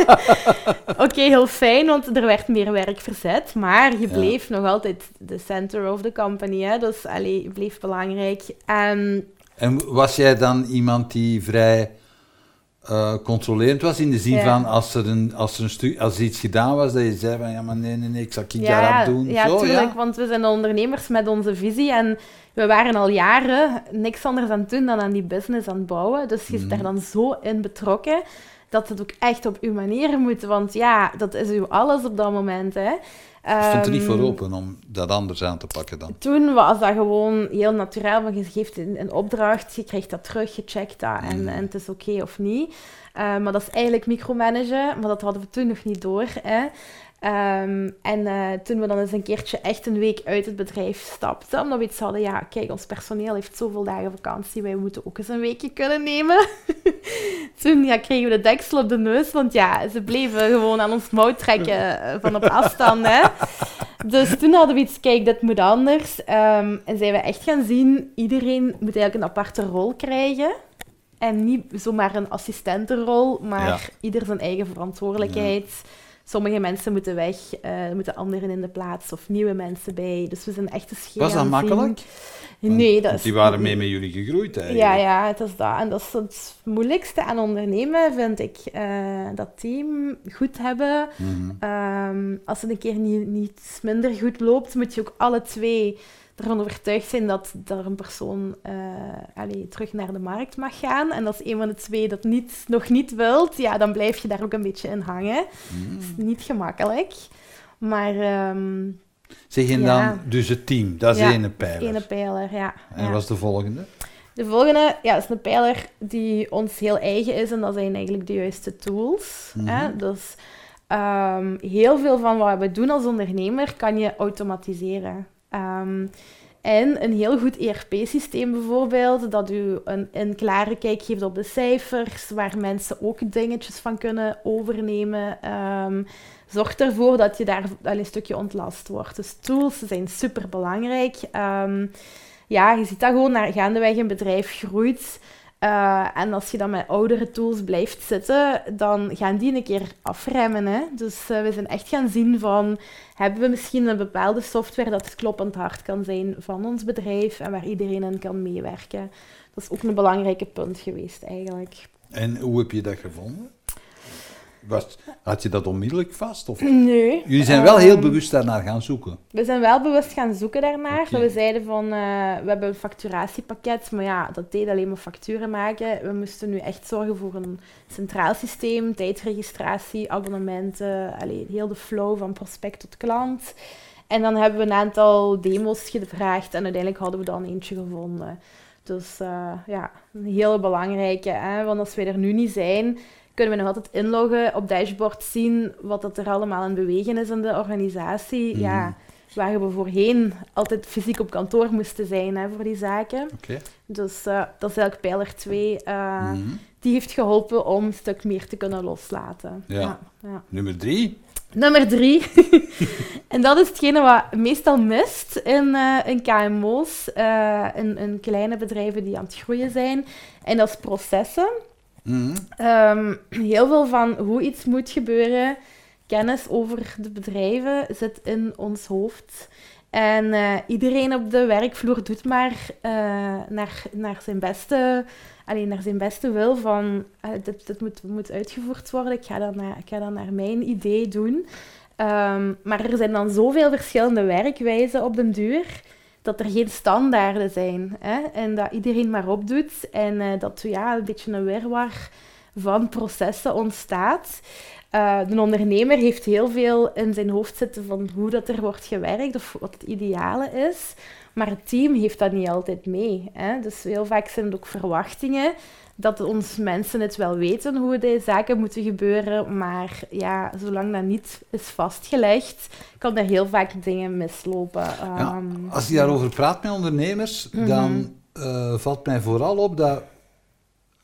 <laughs> Oké, heel fijn, want er werd meer werk verzet. Maar je Ja. bleef nog altijd de center of the company. Hè? Dus allee, je bleef belangrijk. En En was jij dan iemand die vrij eh, controlerend was, in de zin Ja. van als er, een, als er een stuk, als er iets gedaan was, dat je zei van ja, maar nee, nee, nee, ik zal ik ja, daarop doen. ja, Zo, tuurlijk, ja? want we zijn ondernemers met onze visie. En we waren al jaren niks anders aan het doen dan aan die business aan het bouwen. Dus je zit daar Mhm. dan zo in betrokken dat het ook echt op uw manier moet. Want ja, dat is uw alles op dat moment. Hè. Stond er niet voor Ehm, open om dat anders aan te pakken dan. Toen was dat gewoon heel natuurlijk, want je geeft een, een opdracht, je krijgt dat terug, je checkt dat en, Mm. en het is oké of niet. Eh, maar dat is eigenlijk micromanagen, maar dat hadden we toen nog niet door. Hè. Ehm, en eh, toen we dan eens een keertje echt een week uit het bedrijf stapten, omdat we iets hadden, ja, kijk, ons personeel heeft zoveel dagen vakantie, wij moeten ook eens een weekje kunnen nemen. <laughs> toen ja, kregen we de deksel op de neus, want ja, ze bleven gewoon aan ons mouw trekken eh, van op afstand. Hè. Dus toen hadden we iets, kijk, dit moet anders. Ehm, en zijn we echt gaan zien, iedereen moet eigenlijk een aparte rol krijgen. En niet zomaar een assistentenrol, maar Ja. ieder zijn eigen verantwoordelijkheid. Sommige mensen moeten weg, eh, er moeten anderen in de plaats of nieuwe mensen bij. Dus we zijn echt een schema Was dat makkelijk? Nee, dat is... die waren mee met jullie gegroeid eigenlijk. Ja, ja, het is dat. En dat is het moeilijkste aan ondernemen, vind ik. eh, dat team goed hebben. Mhm. Ehm, als het een keer niet, niet minder goed loopt, moet je ook alle twee ervan overtuigd zijn dat er een persoon eh, terug naar de markt mag gaan. En als een van de twee dat niet, nog niet wilt, ja, dan blijf je daar ook een beetje in hangen. Mhm. Dat is niet gemakkelijk. Maar... ehm, Zeg je Ja. dan, dus het team, dat is Ja, één pijler. ene pijler, ja. En ja. wat is de volgende? De volgende ja, is een pijler die ons heel eigen is en dat zijn eigenlijk de juiste tools. Mhm. hè? Dus heel veel van wat we doen als ondernemer kan je automatiseren. Ehm, en een heel goed ERP-systeem bijvoorbeeld, dat u een, een klare kijk geeft op de cijfers, waar mensen ook dingetjes van kunnen overnemen. Ehm, zorgt ervoor dat je daar wel een stukje ontlast wordt. Dus tools zijn super belangrijk. ja, je ziet dat gewoon naar gaandeweg een bedrijf groeit. Eh, en als je dan met oudere tools blijft zitten, dan gaan die een keer afremmen. Hè? Dus eh, we zijn echt gaan zien van, hebben we misschien een bepaalde software dat kloppend hart kan zijn van ons bedrijf en waar iedereen in kan meewerken. Dat is ook een belangrijke punt geweest eigenlijk. En hoe heb je dat gevonden? Was, had je dat onmiddellijk vast? Of? Nee. Jullie zijn wel heel ehm, bewust daarnaar gaan zoeken. We zijn wel bewust gaan zoeken daarnaar. We zeiden van, eh, we hebben een facturatiepakket, maar ja, dat deed alleen maar facturen maken. We moesten nu echt zorgen voor een centraal systeem, tijdregistratie, abonnementen, allee, heel de flow van prospect tot klant. En dan hebben we een aantal demo's gevraagd en uiteindelijk hadden we dan eentje gevonden. Dus eh, ja, een hele belangrijke, hè? want als wij er nu niet zijn, kunnen we nog altijd inloggen, op dashboard zien wat dat er allemaal in bewegen is in de organisatie. Mhm. Ja, waar we voorheen altijd fysiek op kantoor moesten zijn hè, voor die zaken. Oké. Dus eh, dat is eigenlijk pijler 2. eh, Mhm. Die heeft geholpen om een stuk meer te kunnen loslaten. Ja. ja. Nummer drie. Nummer drie. <laughs> en dat is hetgene wat meestal mist in, eh, in KMO's, in, in kleine bedrijven die aan het groeien zijn. En dat is processen. Ehm, heel veel van hoe iets moet gebeuren, kennis over de bedrijven, zit in ons hoofd. En eh, iedereen op de werkvloer doet maar eh, naar, naar, zijn beste, alleen naar zijn beste wil van eh, dit, dit moet, moet uitgevoerd worden, ik ga dat naar, ik ga dat naar mijn idee doen. Ehm, maar er zijn dan zoveel verschillende werkwijzen op den duur dat er geen standaarden zijn. Hè? En dat iedereen maar opdoet en eh, dat ja, een beetje een wirwar van processen ontstaat. Eh, de ondernemer heeft heel veel in zijn hoofd zitten van hoe dat er wordt gewerkt of wat het ideale is. Maar het team heeft dat niet altijd mee. Hè? Dus heel vaak zijn het ook verwachtingen dat ons mensen het wel weten hoe de zaken moeten gebeuren. Maar ja, zolang dat niet is vastgelegd, kan er heel vaak dingen mislopen. Ja, Ehm, als je daarover praat met ondernemers, Mhm. dan eh, valt mij vooral op dat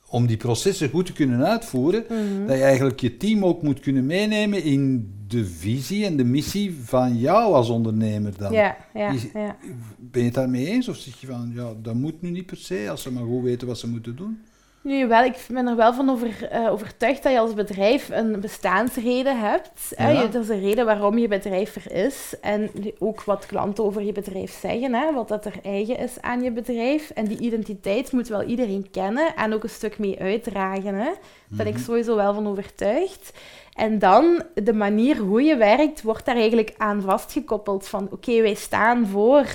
om die processen goed te kunnen uitvoeren, mhm. dat je eigenlijk je team ook moet kunnen meenemen in de visie en de missie van jou als ondernemer dan. Ja, ja, Is- ja. Ben je het daarmee eens? Of zeg je van, ja, dat moet nu niet per se, als ze maar goed weten wat ze moeten doen? Nu, wel, ik ben er wel van over, eh, overtuigd dat je als bedrijf een bestaansreden hebt. Ja. Dat is een reden waarom je bedrijf er is. En ook wat klanten over je bedrijf zeggen, hè? wat dat er eigen is aan je bedrijf. En die identiteit moet wel iedereen kennen en ook een stuk mee uitdragen. Hè? Daar ben ik Mhm. sowieso wel van overtuigd. En dan, de manier hoe je werkt, wordt daar eigenlijk aan vastgekoppeld. Van, oké, wij staan voor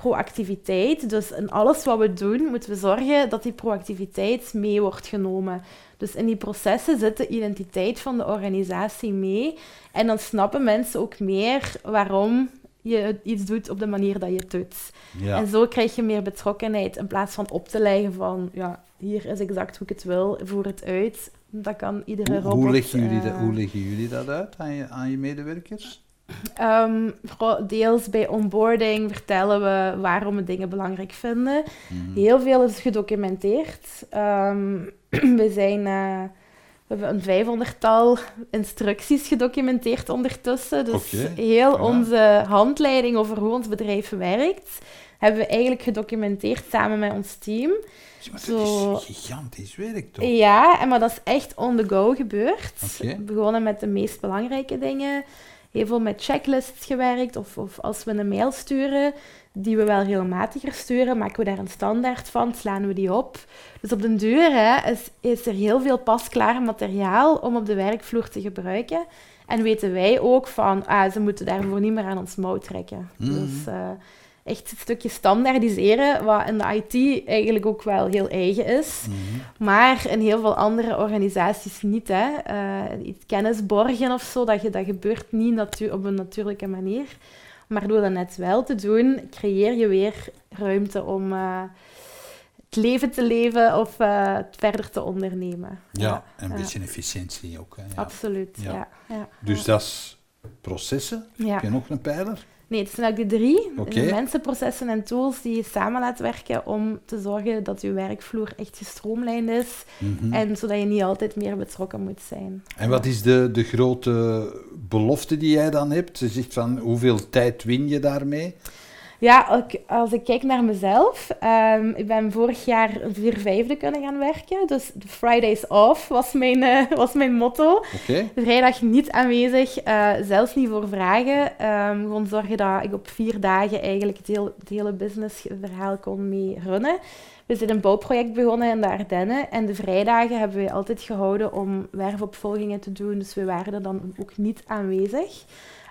proactiviteit. Dus in alles wat we doen, moeten we zorgen dat die proactiviteit mee wordt genomen. Dus in die processen zit de identiteit van de organisatie mee. En dan snappen mensen ook meer waarom je iets doet op de manier dat je het doet. Ja. En zo krijg je meer betrokkenheid in plaats van op te leggen van, ja, hier is exact hoe ik het wil, voer het uit. Dat kan iedere Hoe, robot. hoe, leggen jullie dat, eh, hoe leggen jullie dat uit aan je, aan je medewerkers? Vooral deels bij onboarding vertellen we waarom we dingen belangrijk vinden. Mhm. Heel veel is gedocumenteerd. Ehm, <clears throat> we, zijn, eh, we hebben een vijfhonderdtal instructies gedocumenteerd ondertussen. Dus heel ja. onze handleiding over hoe ons bedrijf werkt, hebben we eigenlijk gedocumenteerd samen met ons team. Maar zo- dat is gigantisch werk, toch? Ja, en maar dat is echt on the go gebeurd. Oké. Begonnen met de meest belangrijke dingen. Heel veel met checklists gewerkt. Of, of als we een mail sturen, die we wel regelmatiger sturen, maken we daar een standaard van, slaan we die op. Dus op den duur hè, is, is er heel veel pasklaar materiaal om op de werkvloer te gebruiken. En weten wij ook van, ah, ze moeten daarvoor niet meer aan ons mouw trekken. Mhm. Dus eh, echt een stukje standaardiseren, wat in de IT eigenlijk ook wel heel eigen is. Mhm. Maar in heel veel andere organisaties niet. Hè. Eh, iets kennis borgen of zo, dat, je, dat gebeurt niet op een natuurlijke manier. Maar door dat net wel te doen, creëer je weer ruimte om eh, het leven te leven of eh, het verder te ondernemen. Ja, en een beetje efficiëntie ook. Hè, ja. Absoluut, Ja. ja. Dus dat is processen. Ja. Heb je nog een pijler? Nee, het zijn eigenlijk de drie Oké. de mensen, processen en tools die je samen laat werken om te zorgen dat je werkvloer echt gestroomlijnd is Mhm. en zodat je niet altijd meer betrokken moet zijn. En wat is de, de grote belofte die jij dan hebt? Je zegt van hoeveel tijd win je daarmee? Ja, als ik, kijk naar mezelf, ehm, ik ben vorig jaar vier vijfde kunnen gaan werken. Dus Fridays off was mijn, eh, <laughs> was mijn motto. Oké. Vrijdag niet aanwezig, eh, zelfs niet voor vragen. Ehm, gewoon zorgen dat ik op vier dagen eigenlijk het, heel, het hele businessverhaal kon mee runnen. We zijn een bouwproject begonnen in de Ardennen en de vrijdagen hebben we altijd gehouden om werfopvolgingen te doen. Dus we waren er dan ook niet aanwezig.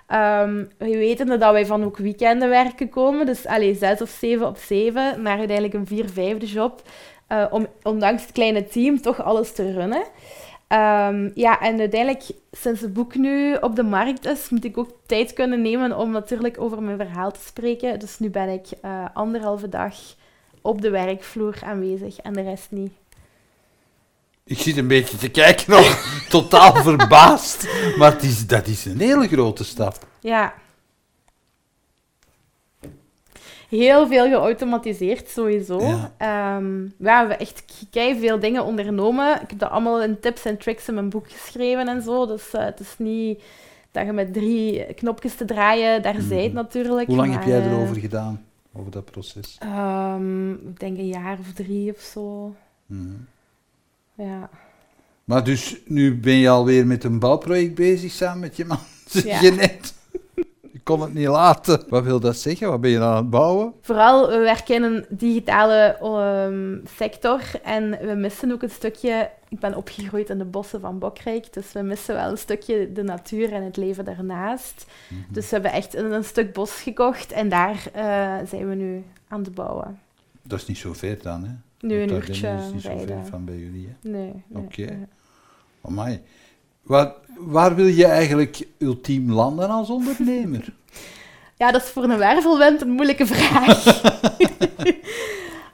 Ehm we weten dat wij van ook weekenden werken komen, dus allee, zes of zeven op zeven, naar uiteindelijk een vier vijfde job, eh, om ondanks het kleine team toch alles te runnen. Ehm, ja, en uiteindelijk, sinds het boek nu op de markt is, moet ik ook tijd kunnen nemen om natuurlijk over mijn verhaal te spreken. Dus nu ben ik eh, anderhalve dag op de werkvloer aanwezig en de rest niet. Ik zit een beetje te kijken, nog <laughs> totaal verbaasd. Maar het is, dat is een hele grote stap. Ja. Heel veel geautomatiseerd, sowieso. Ja. Ehm, ja, we hebben echt kei veel dingen ondernomen. Ik heb dat allemaal in tips en tricks in mijn boek geschreven en zo. Dus eh, het is niet dat je met drie knopjes te draaien, daar Mhm. zijt natuurlijk. Hoe lang heb jij eh, erover gedaan, over dat proces? ehm, ik denk een jaar of drie of zo. Mhm. Ja. Maar dus nu ben je alweer met een bouwproject bezig samen met je man, <laughs> zeg Ja. je net. Ik kon het niet laten. Wat wil dat zeggen? Wat ben je aan het bouwen? Vooral, we werken in een digitale ehm, sector en we missen ook een stukje... Ik ben opgegroeid in de bossen van Bokrijk, dus we missen wel een stukje de natuur en het leven daarnaast. Mhm. Dus we hebben echt een, een stuk bos gekocht en daar eh, zijn we nu aan het bouwen. Dat is niet zo ver dan, hè? Nu een uurtje is niet van bij jullie, hè? Nee. nee, Oké. nee. Amai. Waar, waar wil je eigenlijk ultiem landen als ondernemer? <laughs> Ja, dat is voor een wervelwind een moeilijke vraag. <laughs>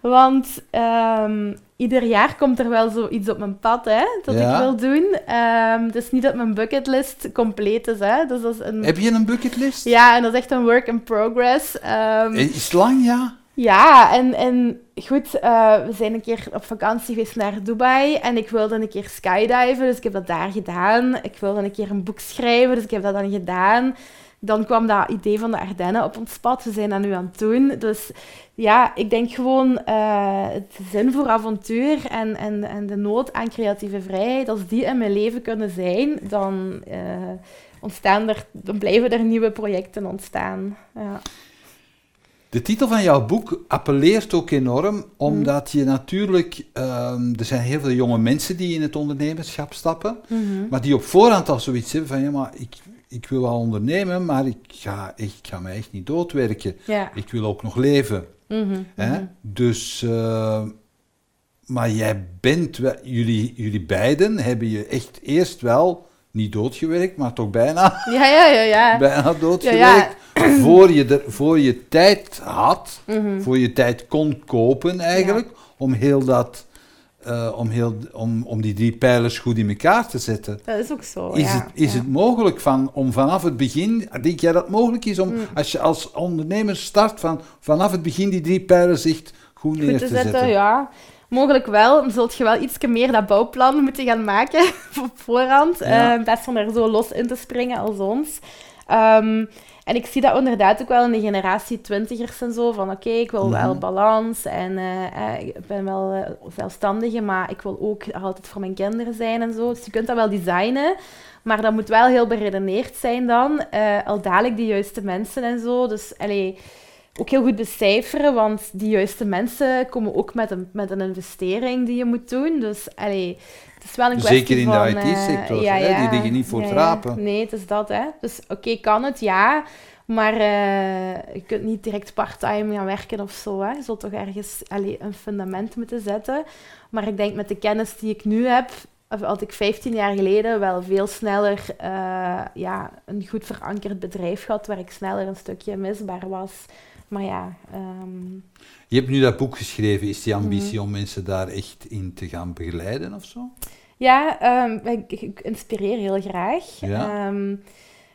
Want ehm, ieder jaar komt er wel zoiets op mijn pad hè, dat Ja. ik wil doen. Ehm, het is niet dat mijn bucketlist compleet is. Hè. Dus dat is een... Heb je een bucketlist? Ja, en dat is echt een work in progress. Ehm, Is het lang, ja? Ja, en, en goed, eh, we zijn een keer op vakantie geweest naar Dubai en ik wilde een keer skydiven, dus ik heb dat daar gedaan. Ik wilde een keer een boek schrijven, dus ik heb dat dan gedaan. Dan kwam dat idee van de Ardennen op ons pad. We zijn dat nu aan het doen. Dus ja, ik denk gewoon eh, het zin voor avontuur en, en, en de nood aan creatieve vrijheid, als die in mijn leven kunnen zijn, dan, eh, ontstaan er, dan blijven er nieuwe projecten ontstaan. Ja. De titel van jouw boek appelleert ook enorm, omdat je natuurlijk... ehm, er zijn heel veel jonge mensen die in het ondernemerschap stappen, Mhm. maar die op voorhand al zoiets hebben van, ja, maar ik, ik wil wel ondernemen, maar ik ga, ik ga mij echt niet doodwerken. Ja. Ik wil ook nog leven. Mhm, Hè? mhm. Dus, eh, maar jij bent, wel- jullie, jullie beiden hebben je echt eerst wel niet doodgewerkt, maar toch bijna, Ja, ja, ja, ja. <laughs> bijna doodgewerkt. <clears throat> Voor, je er, voor je tijd had, Mhm. voor je tijd kon kopen eigenlijk, om heel dat, eh, om, heel, om, om die drie pijlers goed in elkaar te zetten. Dat is ook zo, Is, ja. het, is ja. het mogelijk van, om vanaf het begin, denk jij dat het mogelijk is om, Mm. als je als ondernemer start, van, vanaf het begin die drie pijlers echt goed neer goed te te zetten? zetten? Ja, mogelijk wel. Dan zult je wel iets meer dat bouwplan moeten gaan maken <laughs> op voorhand. Ja. eh, van er zo los in te springen als ons. Ehm, en ik zie dat inderdaad ook wel in de generatie twintigers en zo. Van oké, ik wil wel Mhm. balans en eh, eh, ik ben wel eh, zelfstandige, maar ik wil ook altijd voor mijn kinderen zijn en zo. Dus je kunt dat wel designen. Maar dat moet wel heel beredeneerd zijn dan. al dadelijk de juiste mensen en zo. Dus allee, ook heel goed becijferen, want die juiste mensen komen ook met een, met een investering die je moet doen. Dus allee, het is wel een kwestie Zeker in de. IT-sector, eh, hè, die liggen niet voor het rapen. Nee, het is dat, hè. Dus oké, kan het? Ja. Maar uh, je kunt niet direct parttime gaan werken of zo. Hè. Je zult toch ergens allee, een fundament moeten zetten. Maar ik denk met de kennis die ik nu heb, had ik 15 jaar geleden wel veel sneller uh, ja, een goed verankerd bedrijf gehad, waar ik sneller een stukje misbaar was. Maar ja. Um... Je hebt nu dat boek geschreven. Is die ambitie mm. om mensen daar echt in te gaan begeleiden of zo? Ja, um, ik, ik, inspireer heel graag. Ja. Um,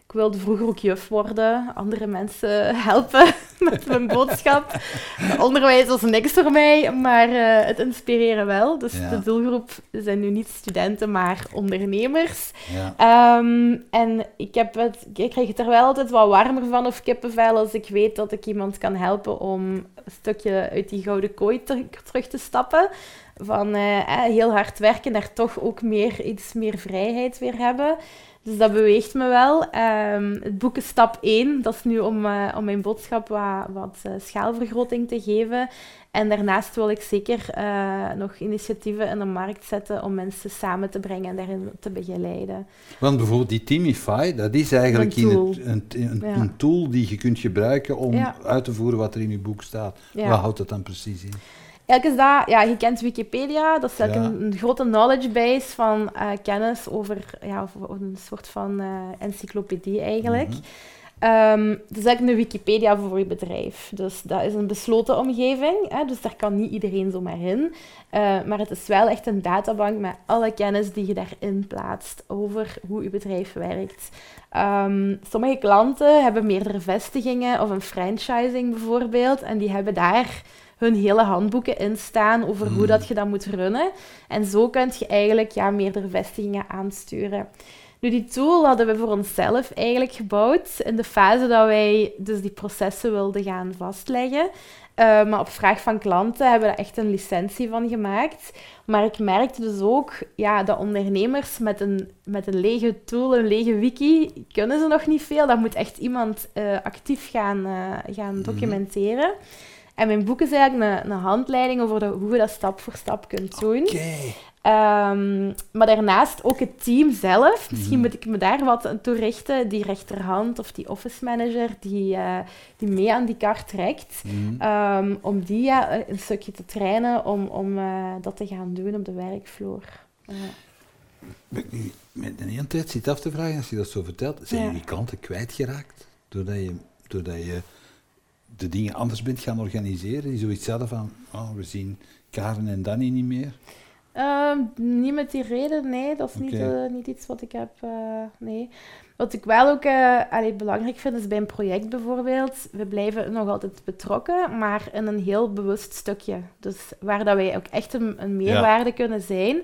ik wilde vroeger ook juf worden, andere mensen <laughs> helpen <laughs> met mijn boodschap. <laughs> Onderwijs was niks voor mij, maar uh, het inspireren wel. Dus de doelgroep zijn nu niet studenten, maar ondernemers. Ja. Um, en ik, heb het, ik krijg het er wel altijd wat warmer van of kippenvel als ik weet dat ik iemand kan helpen om een stukje uit die gouden kooi terug te stappen. Van uh, heel hard werken, daar toch ook meer, iets meer vrijheid weer hebben. Dus dat beweegt me wel. Um, het boek is stap 1. Dat is nu om, uh, om mijn boodschap wat, wat uh, schaalvergroting te geven. En daarnaast wil ik zeker uh, nog initiatieven in de markt zetten om mensen samen te brengen en daarin te begeleiden. Want bijvoorbeeld die Teamify, dat is eigenlijk een tool, in het, een, een, ja. een tool die je kunt gebruiken om ja. uit te voeren wat er in je boek staat. Ja. Wat houdt dat dan precies in? Eigenlijk is dat, ja, je kent Wikipedia, dat is eigenlijk een, een, grote knowledge base van uh, kennis over, ja, een soort van uh, encyclopedie eigenlijk. Mm -hmm. um, het is eigenlijk een Wikipedia voor je bedrijf. Dus dat is een besloten omgeving, hè, dus daar kan niet iedereen zomaar in. Uh, maar het is wel echt een databank met alle kennis die je daarin plaatst over hoe je bedrijf werkt. Um, sommige klanten hebben meerdere vestigingen of een franchising bijvoorbeeld, en die hebben daar hun hele handboeken in staan over hoe hmm. dat je dat moet runnen. En zo kun je eigenlijk ja, meerdere vestigingen aansturen. Nu, die tool hadden we voor onszelf eigenlijk gebouwd in de fase dat wij dus die processen wilden gaan vastleggen. Uh, maar op vraag van klanten hebben we daar echt een licentie van gemaakt. Maar ik merkte dus ook ja, dat ondernemers met een, met een lege tool, een lege wiki, kunnen ze nog niet veel. Dat moet echt iemand uh, actief gaan, uh, gaan hmm. documenteren. En mijn boek is eigenlijk een, een handleiding over de, hoe je dat stap voor stap kunt doen. Okay. Um, maar daarnaast ook het team zelf. Misschien mhm. moet ik me daar wat toe richten. Die rechterhand of die office manager die, uh, die mee aan die kar trekt. Mm. Um, om die ja, een stukje te trainen om, om uh, dat te gaan doen op de werkvloer. Uh. Met een hele tijd zit af te vragen, als je dat zo vertelt, zijn ja. je die klanten kwijtgeraakt? Doordat je, doordat je de dingen anders bent gaan organiseren? Die zoiets hadden van, oh, we zien Karen en Danny niet meer? Uh, niet met die reden, nee. Dat is niet, uh, niet iets wat ik heb, uh, nee. Wat ik wel ook uh, allee, belangrijk vind, is bij een project bijvoorbeeld, we blijven nog altijd betrokken, maar in een heel bewust stukje. Dus waar dat wij ook echt een, een meerwaarde ja. kunnen zijn,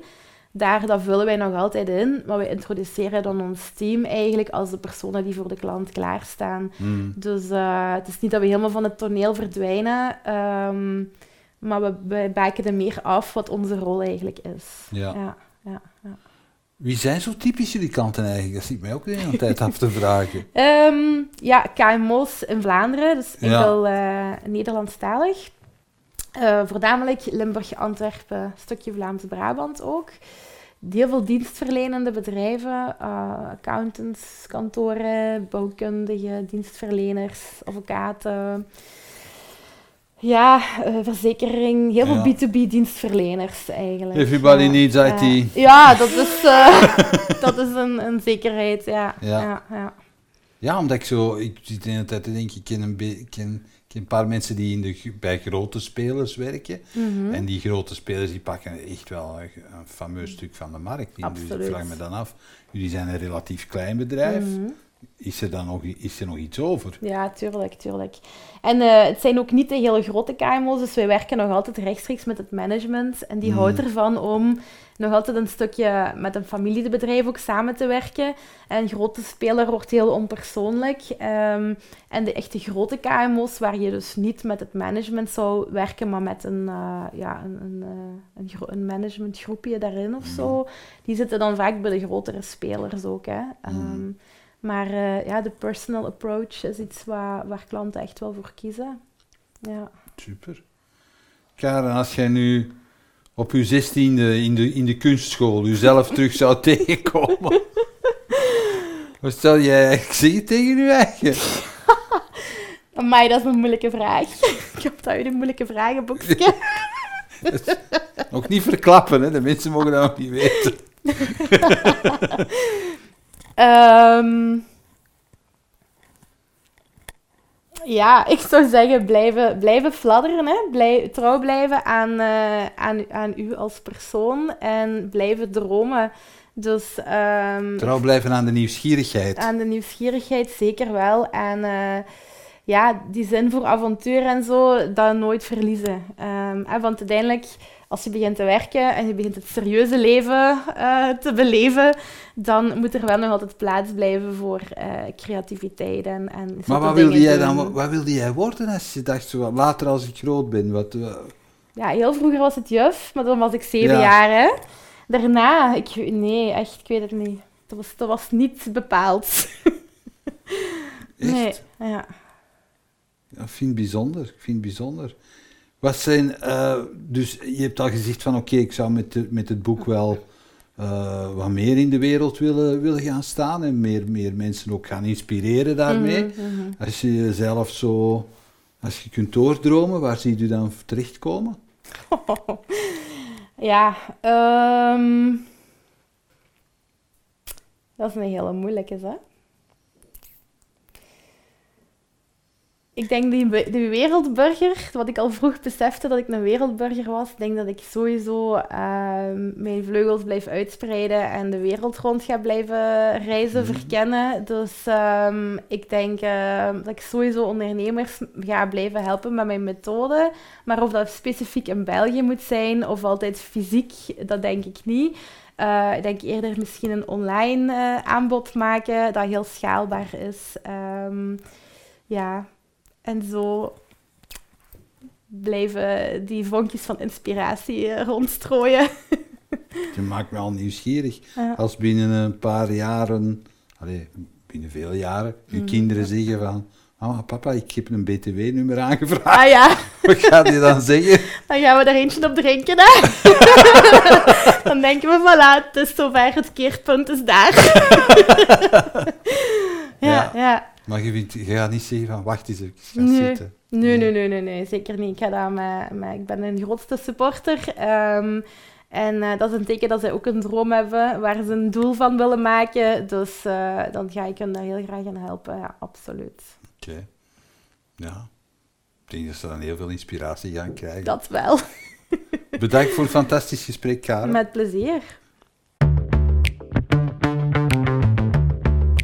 daar dat vullen wij nog altijd in, maar we introduceren dan ons team eigenlijk als de personen die voor de klant klaarstaan. Mm. Dus uh, het is niet dat we helemaal van het toneel verdwijnen, um, maar we, we baken er meer af wat onze rol eigenlijk is. Ja. ja, ja, ja. Wie zijn zo typisch jullie kanten eigenlijk? Dat ziet mij ook de hele tijd af te vragen. Um, <laughs> ja, KMO's in Vlaanderen, dus enkel ja. uh, Nederlandstalig. Uh, voornamelijk Limburg, Antwerpen, stukje Vlaams-Brabant ook. Heel veel dienstverlenende bedrijven, uh, accountants, kantoren, bouwkundige, dienstverleners, advocaten. Ja, uh, verzekering, heel veel B2B-dienstverleners eigenlijk. Everybody needs IT. ja, dat is, <laughs> dat is een, een zekerheid, ja. Ja. ja. ja. Ja, omdat ik zo, ik zit de hele tijd te denken, ik ken een, ken een paar mensen die in de, bij grote spelers werken. Mhm. En die grote spelers die pakken echt wel een, een fameus stuk van de markt. In. Dus ik vraag me dan af, jullie zijn een relatief klein bedrijf. Mhm. Is er dan nog, is er nog iets over? Ja, tuurlijk, tuurlijk. En uh, het zijn ook niet de hele grote KMO's, dus wij werken nog altijd rechtstreeks met het management. En die mm. houdt ervan om nog altijd een stukje met een familiebedrijf ook samen te werken. En een grote speler wordt heel onpersoonlijk. Um, en de echte grote KMO's, waar je dus niet met het management zou werken, maar met een, uh, ja, een, een, uh, een, een, managementgroepje daarin of zo, mm. die zitten dan vaak bij de grotere spelers ook. Hè. Um, maar uh, ja, de personal approach is iets waar, waar klanten echt wel voor kiezen. Ja. Super. Karen, als jij nu op je zestiende in de, in de kunstschool jezelf terug zou <laughs> tegenkomen, wat stel jij eigenlijk tegen je eigen? <laughs> Amai, dat is een moeilijke vraag. <laughs> Ik heb dat uit een moeilijke vragenboekje. Nog niet verklappen, hè? de mensen mogen dat nog niet weten. Ehm, ja, ik zou zeggen blijven, blijven fladderen. Hè? Blij, trouw blijven aan, eh, aan, aan u als persoon en blijven dromen. Dus, ehm, Trouw blijven aan de nieuwsgierigheid. aan de nieuwsgierigheid zeker wel. En eh, ja, die zin voor avontuur en zo, dat nooit verliezen. Ehm, hè, want uiteindelijk, als je begint te werken en je begint het serieuze leven eh, te beleven, dan moet er wel nog altijd plaats blijven voor eh, creativiteit en, en Maar wat wilde jij dan? Wat wilde jij worden als je dacht, zo, later als ik groot ben? Wat, eh, Ja, heel vroeger was het juf, maar dan was ik zeven Ja. jaar. Hè. Daarna, ik, nee, echt, ik weet het niet. Dat was, dat was niet bepaald. <laughs> Nee, echt? ja. Ja, ik vind het bijzonder. Ik vind het bijzonder. Wat zijn, eh, dus je hebt al gezegd van oké, ik zou met, de- met het boek wel eh, wat meer in de wereld willen, willen gaan staan en meer, meer mensen ook gaan inspireren daarmee. Mhm, mhm. Als je jezelf zo, als je kunt doordromen, waar zie je dan terechtkomen? <laughs> Ja, ehm, dat is een hele moeilijke, hè? Ik denk die, die wereldburger, wat ik al vroeg besefte dat ik een wereldburger was, ik denk dat ik sowieso ehm, mijn vleugels blijf uitspreiden en de wereld rond ga blijven reizen, Mhm. verkennen. Dus ehm, ik denk ehm, dat ik sowieso ondernemers ga blijven helpen met mijn methode. Maar of dat specifiek in België moet zijn of altijd fysiek, dat denk ik niet. Eh, ik denk eerder misschien een online eh, aanbod maken dat heel schaalbaar is. Ja, en zo blijven die vonkjes van inspiratie eh, rondstrooien. <laughs> Je maakt me al nieuwsgierig. Ja. Als binnen een paar jaren, allee, binnen veel jaren, je Mhm. kinderen zeggen van, mama, papa, ik heb een btw-nummer aangevraagd. Ah ja, <laughs> Wat gaat hij dan zeggen? dan gaan we er eentje op drinken. Hè? <laughs> dan denken we, voilà, het is zover, het keerpunt is daar. ja, Ja. ja. Maar je, vindt- je gaat niet zeggen van, wacht eens even, ga Nee. zitten. Nee, nee, nee, nee, nee, zeker niet. Ik, ga dat met, met- ik ben een grootste supporter. ehm, en eh, dat is een teken dat zij ook een droom hebben waar ze een doel van willen maken. Dus eh, dan ga ik hen daar heel graag in helpen. Ja, absoluut. Oké. Ja. Ik denk dat ze dan heel veel inspiratie gaan krijgen. Dat wel. Bedankt voor een fantastisch gesprek, Karen. Met plezier.